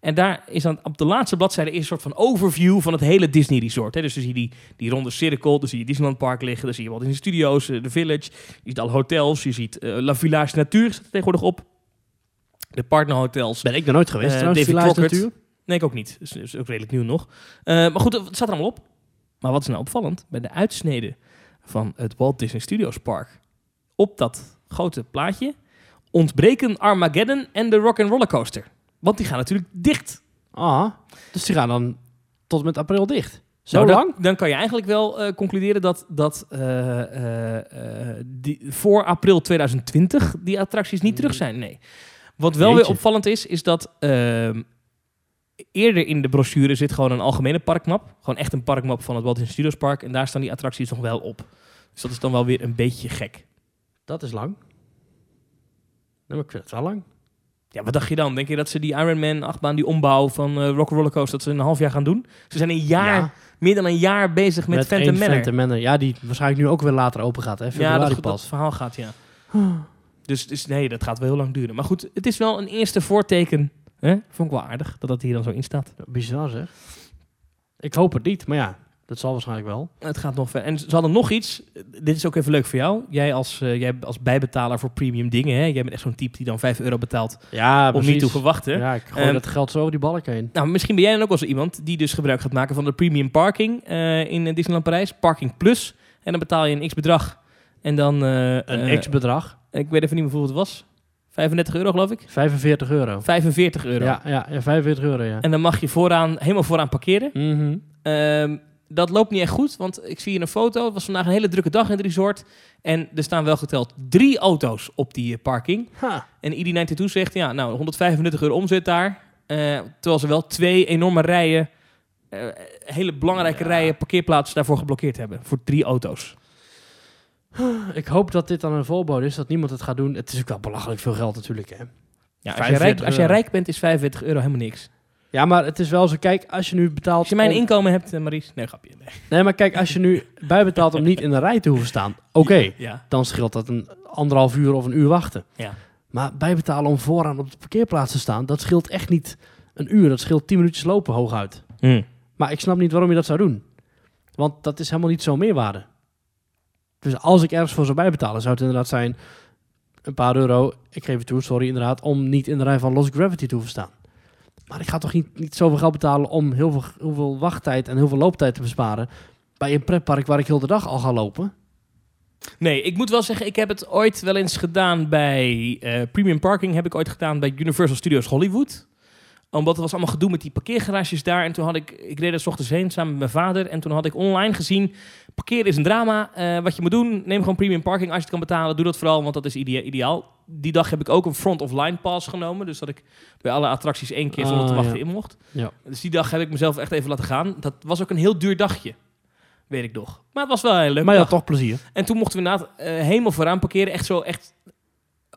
En daar is dan op de laatste bladzijde een soort van overview van het hele Disney Resort. Hè. Dus dan zie je die, die ronde cirkel, dan zie je Disneyland Park liggen, dan zie je Walt Disney Studios, eh, de Village, je ziet alle hotels, je ziet eh, La Village Natuur staat er tegenwoordig op. De partnerhotels. Ben ik er nooit geweest Eh, trouwens, David Village Crockett. Natuur. Nee, ik ook niet. Dus is ook redelijk nieuw nog. Eh, maar goed, het staat er allemaal op. Maar wat is nou opvallend? Bij de uitsnede van het Walt Disney Studios Park op dat grote plaatje ontbreken Armageddon en de Rock and Roller Coaster. Want die gaan natuurlijk dicht. Ah, dus die gaan dan tot met april dicht. Zo Nou, lang? Dan, kan je eigenlijk wel eh, concluderen dat, dat eh, eh, die, voor april 2020 die attracties niet terug zijn. Nee. Wat wel weer opvallend is, is dat ehm, eerder in de brochure zit gewoon een algemene parkmap. Gewoon echt een parkmap van het Walt Disney Studios Park. En daar staan die attracties nog wel op. Dus dat is dan wel weer een beetje gek. Dat is lang. Maar ik vind het wel lang. Ja, wat dacht je dan? Denk je dat ze die Iron Man achtbaan, die ombouw van eh Rock Roller Coaster, dat ze in een half jaar gaan doen? Ze zijn een jaar, Ja, meer dan een jaar bezig met, Phantom Manor. Phantom Manor. Ja, die waarschijnlijk nu ook weer later open gaat. Hè? Ja, Februari dat pas. verhaal gaat, ja. Dus, dus nee, dat gaat wel heel lang duren. Maar goed, het is wel een eerste voorteken. Hè? Vond ik wel aardig dat dat hier dan zo in staat. Bizar zeg. Ik hoop het niet, maar ja, dat zal waarschijnlijk wel. Het gaat nog ver. En ze hadden nog iets. Dit is ook even leuk voor jou. Jij als, eh, jij als bijbetaler voor premium dingen. Hè? Jij bent echt zo'n type die dan 5 euro betaalt Ja, om niet te hoeven wachten. Ja, ik gooi Ehm, dat geld zo over die balk heen. Nou, misschien ben jij dan ook wel zo iemand die dus gebruik gaat maken van de premium parking eh, in eh, Disneyland Parijs. Parking Plus. En dan betaal je een x-bedrag. En dan... Een x-bedrag. Ik weet even niet meer hoeveel het was. 35 euro geloof ik. 45 euro. 45 euro. Ja, ja, ja, 45 euro, ja. En dan mag je vooraan, helemaal vooraan parkeren. Mhm. Ehm, dat loopt niet echt goed, want ik zie hier een foto. Het was vandaag een hele drukke dag in het resort. En er staan wel geteld drie auto's op die eh, parking. Ha. En ID92 zegt, ja, nou, 135 euro omzet daar. Eh, terwijl ze wel twee enorme rijen, eh, hele belangrijke Ja. rijen parkeerplaatsen daarvoor geblokkeerd hebben. Voor drie auto's. Ik hoop dat dit dan een voorbode is, dat niemand het gaat doen. Het is ook wel belachelijk veel geld natuurlijk, hè. Ja, als, jij 45 rijk, als euro. rijk bent, is 45 euro helemaal niks. Ja, maar het is wel zo, kijk, als je nu betaalt... Als je mijn om- inkomen hebt, eh, Maries. Nee, grapje. Nee. Nee, maar kijk, als je nu bijbetaalt om niet in de rij te hoeven staan, oké, Ja. dan scheelt dat een anderhalf uur of een uur wachten. Ja. Maar bijbetalen om vooraan op de parkeerplaats te staan, dat scheelt echt niet een uur. Dat scheelt tien minuutjes lopen hooguit. Hm. Maar ik snap niet waarom je dat zou doen. Want dat is helemaal niet zo'n meerwaarde. Dus als ik ergens voor zou bijbetalen, zou het inderdaad zijn een paar euro. Ik geef het toe, sorry, inderdaad, om niet in de rij van Lost Gravity te hoeven staan. Maar ik ga toch niet, niet zoveel geld betalen om heel veel, heel wachttijd en heel veel looptijd te besparen bij een pretpark waar ik heel de dag al ga lopen. Nee, ik moet wel zeggen, ik heb het ooit wel eens gedaan bij eh, Premium Parking. Heb ik ooit gedaan bij Universal Studios Hollywood. Omdat er was allemaal gedoe met die parkeergarages daar. En toen had ik, ik reed er s ochtends heen samen met mijn vader. En toen had ik online gezien, parkeren is een drama. Eh, wat je moet doen, neem gewoon Premium Parking als je het kan betalen. Doe dat vooral, want dat is idea- ideaal. Die dag heb ik ook een front-of-line pass genomen. Dus dat ik bij alle attracties één keer zonder te Ah, wachten ja. in mocht. Ja. Dus die dag heb ik mezelf echt even laten gaan. Dat was ook een heel duur dagje. Weet ik nog. Maar het was wel heel leuk Maar ja, toch plezier. En toen mochten we inderdaad eh, helemaal vooraan parkeren. Echt zo, echt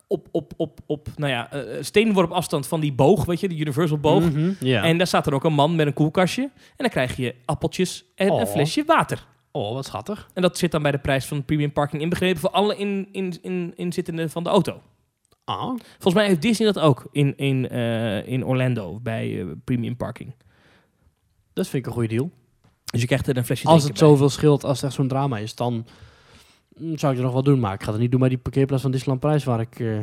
op, op, op, op nou ja, eh, steenworp afstand van die boog, weet je, de Universal boog. Mhm. En daar staat er ook een man met een koelkastje. En dan krijg je appeltjes en Oh. een flesje water. oh, wat schattig. En dat zit dan bij de prijs van premium parking inbegrepen voor alle in, in, in, inzittenden van de auto. Ah, Volgens mij heeft Disney dat ook in, in, eh, in Orlando bij eh, premium parking. dat vind ik een goede deal. Dus je krijgt er een flesje Als het bij. zoveel scheelt, als het echt zo'n drama is, dan mm, zou ik het nog wel doen. Maar ik ga het niet doen bij die parkeerplaats van Disneyland Prijs, waar ik, eh,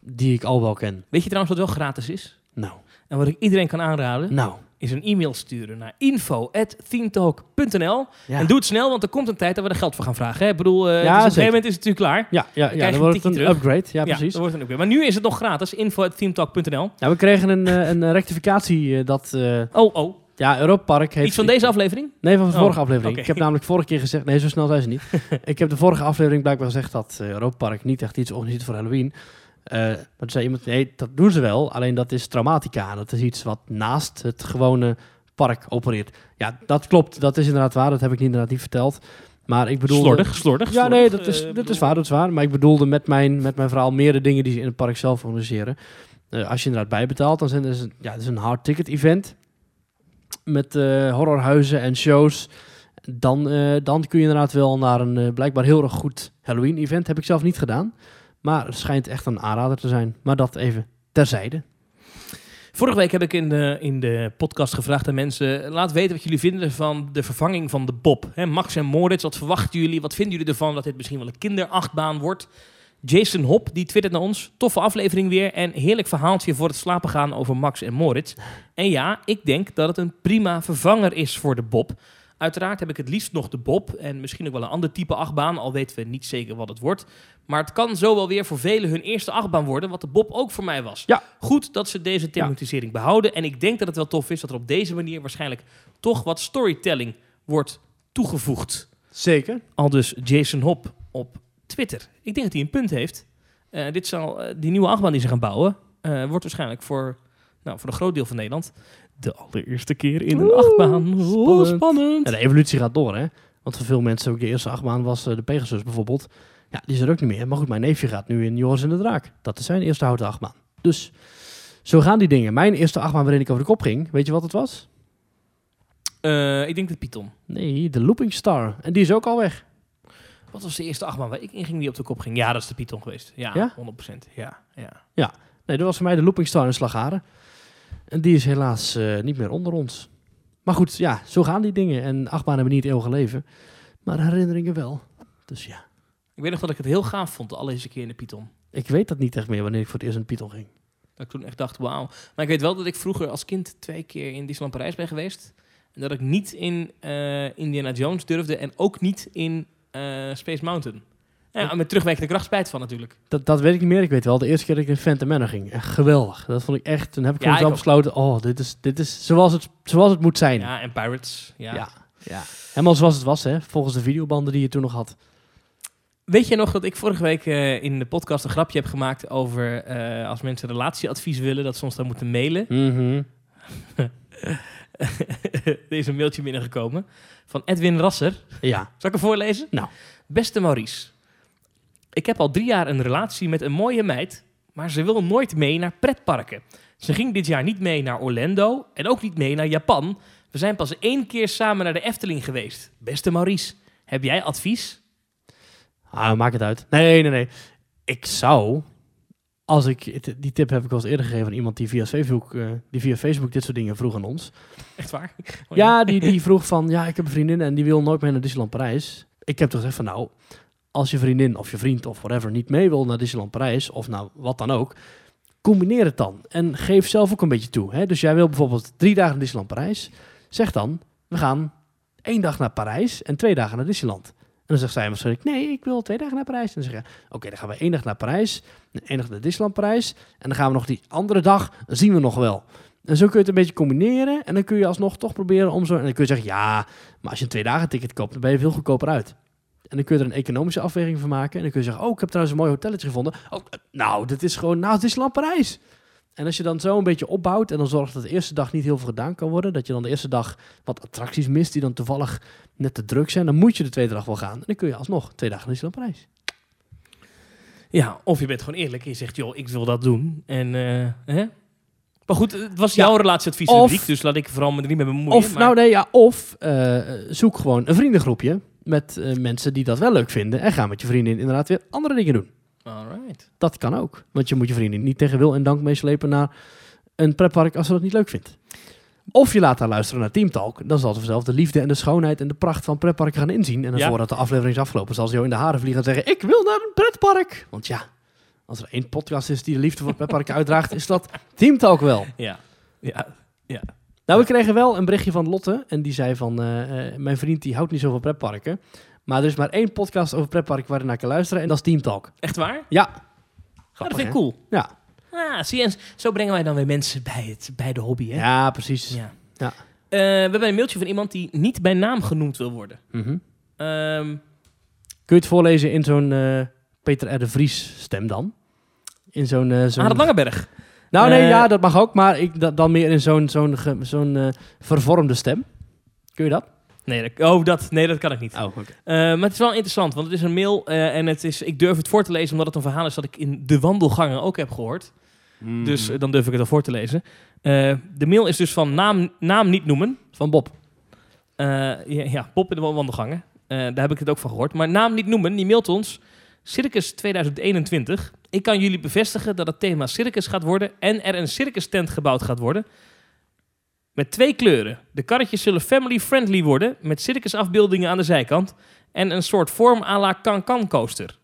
die ik al wel ken. Weet je trouwens wat wel gratis is? Nou, En wat ik iedereen kan aanraden, nou. Is een e-mail sturen naar info.themetalk.nl. Ja. En doe het snel, want er komt een tijd dat we er geld voor gaan vragen. Hè? Ik bedoel, eh, Ja, dus op een gegeven moment is het natuurlijk klaar. Ja, ja, krijg ja dan wordt het een terug. upgrade. Ja, precies. dat wordt een upgrade. Maar nu is het nog gratis. info.themetalk.nl. Ja, we kregen een, eh, een rectificatie eh, dat... eh, Oh, oh. ja, Europa Park heeft... Iets van deze aflevering? Nee, van de Oh, vorige aflevering. Ik heb namelijk vorige keer gezegd... Nee, zo snel zijn ze niet. ik heb de vorige aflevering blijkbaar gezegd dat eh Europa Park niet echt iets organiseert voor Halloween. Eh, maar toen zei iemand, nee, dat doen ze wel. Alleen dat is traumatica. Dat is iets wat naast het gewone park opereert. Ja, dat klopt. Dat is inderdaad waar. Dat heb ik inderdaad niet verteld. Maar ik bedoel... Slordig, slordig. Ja, nee, dat is, Eh, dat is waar, dat is waar. Maar ik bedoelde met mijn, met mijn verhaal meerdere dingen die ze in het park zelf organiseren. Eh, als je inderdaad bijbetaalt, dan zijn er een, ja, het is een hard ticket event. Met horrorhuizen en shows. Dan, dan kun je inderdaad wel naar een blijkbaar heel erg goed Halloween event. Heb ik zelf niet gedaan. Maar het schijnt echt een aanrader te zijn. Maar dat even terzijde. Vorige week heb ik in de, in de podcast gevraagd aan mensen... laat weten wat jullie vinden van de vervanging van de Bob. Max en Moritz, wat verwachten jullie? Wat vinden jullie ervan dat dit misschien wel een kinderachtbaan wordt? Jason Hop, die twittert naar ons. Toffe aflevering weer en heerlijk verhaaltje voor het slapen gaan over Max en Moritz. En ja, ik denk dat het een prima vervanger is voor de Bob. Uiteraard heb ik het liefst nog de Bob en misschien ook wel een ander type achtbaan, al weten we niet zeker wat het wordt. Maar het kan zo wel weer voor velen hun eerste achtbaan worden, wat de Bob ook voor mij was. Ja. Goed dat ze deze thematisering behouden en ik denk dat het wel tof is dat er op deze manier waarschijnlijk toch wat storytelling wordt toegevoegd. Zeker. Al dus Jason Hop op Twitter. Ik denk dat hij een punt heeft. Eh, dit zal, eh, die nieuwe achtbaan die ze gaan bouwen, eh, wordt waarschijnlijk voor, nou, voor een groot deel van Nederland de allereerste keer in een Oeh, achtbaan. Spannend. spannend. En de evolutie gaat door, hè. Want voor veel mensen, ook de eerste achtbaan was de Pegasus bijvoorbeeld. Ja, die is er ook niet meer. Maar goed, mijn neefje gaat nu in Joris en de Draak. Dat is zijn eerste houten achtbaan. Dus zo gaan die dingen. Mijn eerste achtbaan waarin ik over de kop ging, weet je wat het was? Eh, ik denk de Python. Nee, de Looping Star. En die is ook al weg. Wat was de eerste achtbaan waar ik in ging die op de kop ging? Ja, dat is de Python geweest. Ja, Ja? 100%. Ja, ja. Nee, dat was voor mij de Looping Star in Slagharen. En die is helaas eh, niet meer onder ons. Maar goed, ja, zo gaan die dingen. En achtbaan hebben niet eeuwig leven. Maar herinneringen wel. Dus ja, Ik weet nog dat ik het heel gaaf vond de allereerste keer in de Python. ik weet dat niet echt meer wanneer ik voor het eerst in de Python ging. Dat ik toen echt dacht, wauw. Maar ik weet wel dat ik vroeger als kind twee keer in Disneyland Parijs ben geweest. En dat ik niet in eh, Indiana Jones durfde en ook niet in eh, Space Mountain. Ja, met terugwerkende kracht spijt van natuurlijk. Dat, dat weet ik niet meer. Ik weet wel, de eerste keer dat ik in Phantom Manor ging. Echt geweldig. Dat vond ik echt. Toen heb ik gewoon besloten. Oh, dit is, dit is zoals, het, zoals het moet zijn. Ja, en Pirates. Ja. ja. ja. Helemaal zoals het was, hè. Volgens de videobanden die je toen nog had. Weet je nog dat ik vorige week eh, in de podcast een grapje heb gemaakt over eh, als mensen relatieadvies willen, dat ze ons dan moeten mailen? Mhm. er is een mailtje binnengekomen van Edwin Rasser. Ja. Zal ik hem voorlezen? Nou. Beste Maurice, ik heb al drie jaar een relatie met een mooie meid, maar ze wil nooit mee naar pretparken. Ze ging dit jaar niet mee naar Orlando en ook niet mee naar Japan. We zijn pas één keer samen naar de Efteling geweest. Beste Maurice, heb jij advies? Ah, maak het uit. Nee, nee, nee. Ik zou, als ik, die tip heb ik al eens eerder gegeven aan iemand die via Facebook, eh, die via Facebook dit soort dingen vroeg aan ons. Echt waar? Oh, ja, die, die vroeg van, ja, ik heb een vriendin en die wil nooit mee naar Disneyland Parijs. Ik heb toch gezegd van, nou, als je vriendin of je vriend of whatever niet mee wil naar Disneyland Parijs, of nou, wat dan ook, combineer het dan. En geef zelf ook een beetje toe. Hè? Dus jij wil bijvoorbeeld drie dagen naar Disneyland Parijs. Zeg dan, we gaan één dag naar Parijs en twee dagen naar Disneyland. En dan zegt zij waarschijnlijk, nee, ik wil twee dagen naar Parijs. En dan zeg je, oké, dan gaan we één dag naar Parijs, één dag naar Disneyland Parijs. En dan gaan we nog die andere dag, zien we nog wel. En zo kun je het een beetje combineren. En dan kun je alsnog toch proberen om zo... En dan kun je zeggen, ja, maar als je een twee dagen ticket koopt, dan ben je veel goedkoper uit. En dan kun je er een economische afweging van maken. En dan kun je zeggen, oh, ik heb trouwens een mooi hotelletje gevonden. Oh, nou, dit is gewoon naast Disneyland Parijs. En als je dan zo een beetje opbouwt en dan zorgt dat de eerste dag niet heel veel gedaan kan worden, dat je dan de eerste dag wat attracties mist die dan toevallig net te druk zijn, dan moet je de tweede dag wel gaan. En dan kun je alsnog twee dagen naar Disneyland Parijs. Ja, of je bent gewoon eerlijk en je zegt, joh, ik wil dat doen. En, eh, hè? Maar goed, het was Ja. jouw relatieadvies, Of- Ludiek, dus laat ik vooral me er niet mee bemoeien. Of, maar- nou nee, ja, of eh, zoek gewoon een vriendengroepje met eh, mensen die dat wel leuk vinden en ga met je vriendin inderdaad weer andere dingen doen. Alright. Dat kan ook. Want je moet je vriendin niet tegen wil en dank meeslepen naar een pretpark als ze dat niet leuk vindt. Of je laat haar luisteren naar Team Talk. Dan zal ze vanzelf de liefde en de schoonheid en de pracht van pretparken gaan inzien. En dan Ja. voordat de aflevering is afgelopen, zal ze jou in de haren vliegen en zeggen... Ik wil naar een pretpark! Want ja, als er één podcast is die de liefde voor pretparken uitdraagt, is dat Team Talk wel. Ja. Ja. Nou, we kregen wel een berichtje van Lotte. En die zei van, eh, eh, mijn vriend die houdt niet zo van pretparken. Maar er is maar één podcast over pretparken waar je naar kan luisteren. En dat is Team Talk. Echt waar? Ja. Oh, dat vind ik hè? cool. Ja. Ah, zie je, en zo brengen wij dan weer mensen bij, het, bij de hobby, hè? Ja, precies. Ja. Ja. Eh, we hebben een mailtje van iemand die niet bij naam genoemd wil worden. Mhm. Ehm, Kun je het voorlezen in zo'n eh, Peter R. de Vries stem dan? In zo'n... eh, zo'n... Arend Langeberg. Nou nee, Eh, ja, dat mag ook. Maar ik, da- dan meer in zo'n zo'n zo'n eh, vervormde stem. Kun je dat? Nee, dat, oh, dat, nee, dat kan ik niet. Oh. Eh, maar het is wel interessant, want het is een mail eh, en het is, ik durf het voor te lezen omdat het een verhaal is dat ik in de wandelgangen ook heb gehoord. Mhm. Dus eh, dan durf ik het al voor te lezen. De mail is dus van naam, naam niet noemen. Van Bob. Ja, ja, Bob in de wandelgangen. Daar heb ik het ook van gehoord. Maar naam niet noemen, die mailt ons. Circus 2021. Ik kan jullie bevestigen dat het thema circus gaat worden en er een circus tent gebouwd gaat worden. Met twee kleuren. De karretjes zullen family-friendly worden, met circusafbeeldingen aan de zijkant. En een soort vorm à la Can-Can coaster.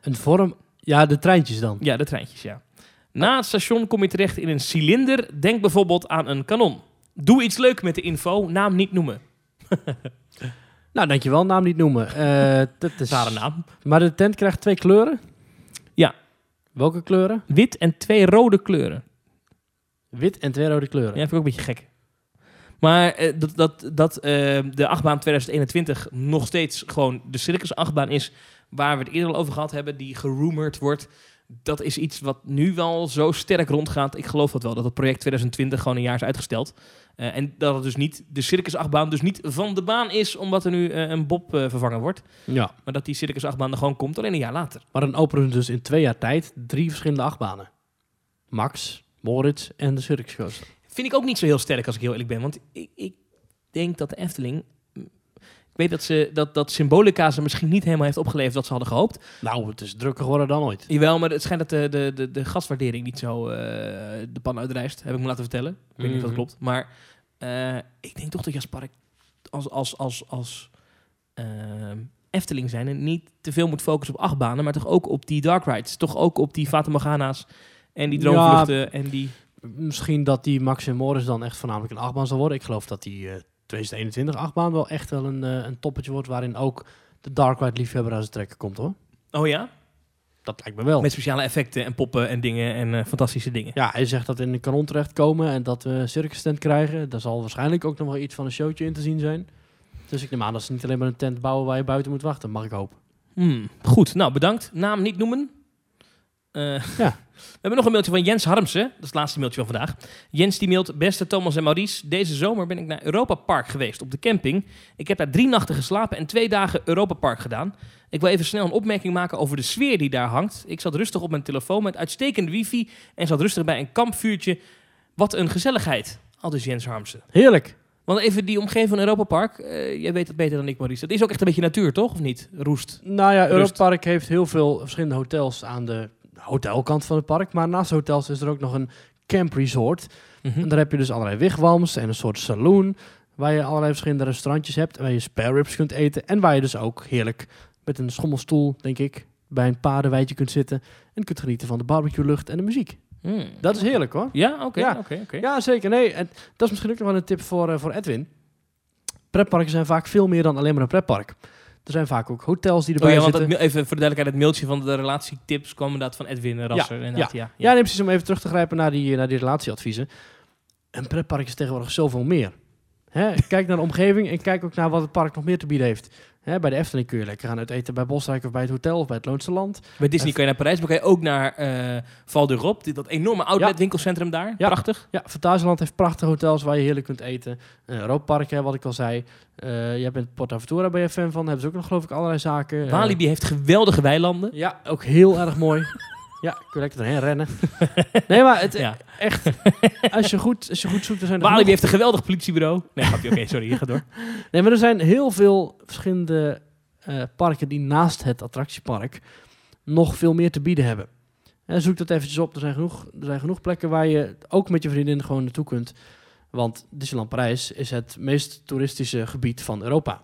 Een vorm... Ja, de treintjes dan. Ja, de treintjes, ja. Na het station kom je terecht in een cilinder. Denk bijvoorbeeld aan een kanon. Doe iets leuk met de info, naam niet noemen. Nou, dankjewel. Naam niet noemen. Eh, dat is... Rare naam. Maar de tent krijgt twee kleuren? Ja. Welke kleuren? Wit en twee rode kleuren. Wit en twee rode kleuren. Ja, vind ik ook een beetje gek. Maar eh, dat, dat, dat eh, de achtbaan 2021 nog steeds gewoon de circus achtbaan is... waar we het eerder al over gehad hebben, die gerumored wordt... dat is iets wat nu wel zo sterk rondgaat. Ik geloof dat wel, dat het project 2020 gewoon een jaar is uitgesteld. Eh, en dat het dus niet, de circus achtbaan dus niet van de baan is... omdat er nu een bob vervangen wordt. Ja. Maar dat die circus achtbaan er gewoon komt, alleen een jaar later. Maar dan openen ze dus in twee jaar tijd drie verschillende achtbanen. Max, Moritz en de Circus Coaster. Vind ik ook niet zo heel sterk als ik heel eerlijk ben. Want ik, ik denk dat de Efteling... Ik weet dat, ze, dat, dat Symbolica ze misschien niet helemaal heeft opgeleverd wat ze hadden gehoopt. Nou, het is drukker geworden dan ooit. Jawel, maar het schijnt dat de, de, de, de gaswaardering niet zo eh, de pan uitreist. Heb ik me laten vertellen. Ik weet niet of dat Mhm. klopt. Maar eh, ik denk toch dat je als park als, als, als, als ehm, Efteling zijn en niet te veel moet focussen op achtbanen, maar toch ook op die dark rides. Toch ook op die Fata Morgana's en die Ja. droomvluchten en die... Misschien dat die Max en Moritz dan echt voornamelijk een achtbaan zal worden. Ik geloof dat die eh 2021 achtbaan wel echt wel een, eh, een toppetje wordt... waarin ook de Dark Ride liefhebber aan zijn trekken komt, hoor. Oh ja? Dat lijkt me wel. Met speciale effecten en poppen en dingen en eh, fantastische dingen. Ja, hij zegt dat we in een kanon terechtkomen en dat we een circus tent krijgen. Daar zal waarschijnlijk ook nog wel iets van een showtje in te zien zijn. Dus ik neem aan dat ze niet alleen maar een tent bouwen waar je buiten moet wachten, mag ik hopen. Hmm, goed, nou bedankt. Naam niet noemen. Ja. We hebben nog een mailtje van Jens Harmsen. Dat is het laatste mailtje van vandaag. Jens die mailt, beste Thomas en Maurice. Deze zomer ben ik naar Europa Park geweest op de camping. Ik heb daar drie nachten geslapen en twee dagen Europa Park gedaan. Ik wil even snel een opmerking maken over de sfeer die daar hangt. Ik zat rustig op mijn telefoon met uitstekende wifi en zat rustig bij een kampvuurtje. Wat een gezelligheid. Al dus Jens Harmsen. Heerlijk! Want even die omgeving van Europa Park. eh, jij weet het beter dan ik, Maurice. Dat is ook echt een beetje natuur, toch? Of niet? Roest. Nou ja. Europa Park heeft heel veel verschillende hotels aan de hotelkant van het park. Maar naast hotels is er ook nog een camp resort. Mhm. En daar heb je dus allerlei wigwams en een soort saloon. Waar je allerlei verschillende restaurantjes hebt. Waar je spare ribs kunt eten. En waar je dus ook heerlijk met een schommelstoel, denk ik. bij een paardenweidje kunt zitten en kunt genieten van de barbecue lucht en de muziek. Hmm. Dat is heerlijk hoor. Ja, oké, Ja. oké, oké. Ja, zeker. Nee, en dat is misschien ook nog wel een tip voor, eh, voor Edwin. Pretparken zijn vaak veel meer dan alleen maar een pretpark. Er zijn vaak ook hotels die Oh erbij ja, want dat, zitten. even voor de duidelijkheid, het mailtje van de relatietips kwam inderdaad van Edwin Rasser. inderdaad, ja. Ja, nee, precies om even terug te grijpen naar die, naar die relatieadviezen. Een pretpark is tegenwoordig zoveel meer. Hè, kijk naar de omgeving en kijk ook naar wat het park nog meer te bieden heeft. Hè, bij de Efteling kun je lekker gaan uit eten bij Bosrijk of bij het hotel of bij het Loonse Land. Bij Disney kan je naar Parijs, maar kan je ook naar eh Val d'Europe, dit- dat enorme outlet Ja. winkelcentrum daar. Ja. Prachtig. Ja, Fantasieland heeft prachtige hotels waar je heerlijk kunt eten. Uh, Europapark, hè, wat ik al zei. Eh jij bent Port Aventura, ben je fan van. Hebben ze ook nog geloof ik allerlei zaken. Eh, Walibi heeft geweldige weilanden. ja, ook heel erg mooi. Ja, kun je lekker erheen rennen. nee, maar het, Ja. echt, als je, goed, als je goed zoekt, er zijn er Walibi heeft een geweldig politiebureau. Nee, grapje, oké, sorry, je gaat door. Nee, maar er zijn heel veel verschillende eh, parken die naast het attractiepark nog veel meer te bieden hebben. En zoek dat eventjes op. Er zijn, genoeg, er zijn genoeg plekken waar je ook met je vriendin gewoon naartoe kunt. Want Disneyland Parijs is het meest toeristische gebied van Europa.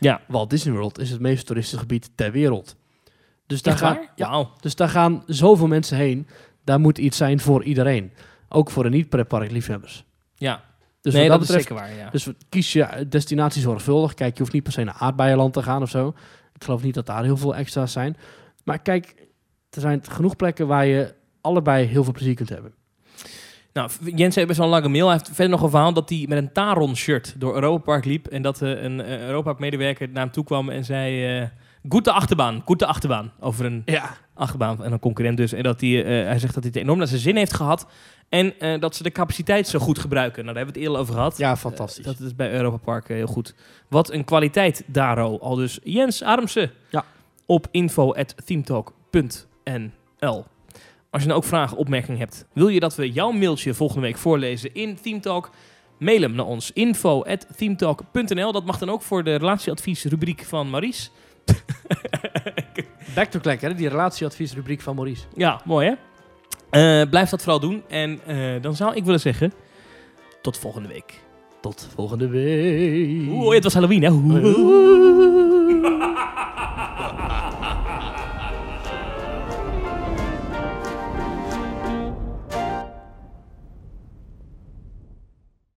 Ja. Walt Disney World is het meest toeristische gebied ter wereld. Dus daar, gaan, ja, dus daar gaan zovel mensen heen. Daar moet iets zijn voor iedereen. Ook voor de niet-pretpark liefhebbers. Ja, Dus nee, dat, dat, is betreft zeker waar, ja. dus kies je destinatie zorgvuldig. Kijk, je hoeft niet per se naar aardbeienland te gaan of zo. Ik geloof niet dat daar heel veel extra's zijn. Maar kijk, er zijn genoeg plekken waar je allebei heel veel plezier kunt hebben. Nou, Jens heeft best wel een lange mail. Hij heeft verder nog een verhaal dat hij met een Taron-shirt door Europa Park liep. En dat eh, een uh, Europa Park-medewerker naar hem toe kwam en zei... eh Goede achterbaan, goede achterbaan. Over een Ja. achterbaan en een concurrent dus. En dat hij, eh, hij zegt dat hij het enorm naar zijn zin heeft gehad. En eh, dat ze de capaciteit zo goed gebruiken. Nou, daar hebben we het eerder over gehad. Ja, fantastisch. Dat is bij Europa Park eh, heel goed. Wat een kwaliteit, Daro. Al dus Jens Adamse. Ja. Op info.themetalk.nl Als je nou ook vragen, opmerkingen hebt, wil je dat we jouw mailtje volgende week voorlezen in Themetalk? Mail hem naar ons info.themetalk.nl. Dat mag dan ook voor de relatieadviesrubriek van Maurice. Back to Clack, hè? die relatieadviesrubriek van Maurice. Ja, mooi hè? Uh, blijf dat vooral doen. En uh, dan zou ik willen zeggen, tot volgende week. Tot volgende week. Oeh, het was Halloween hè? Oeh.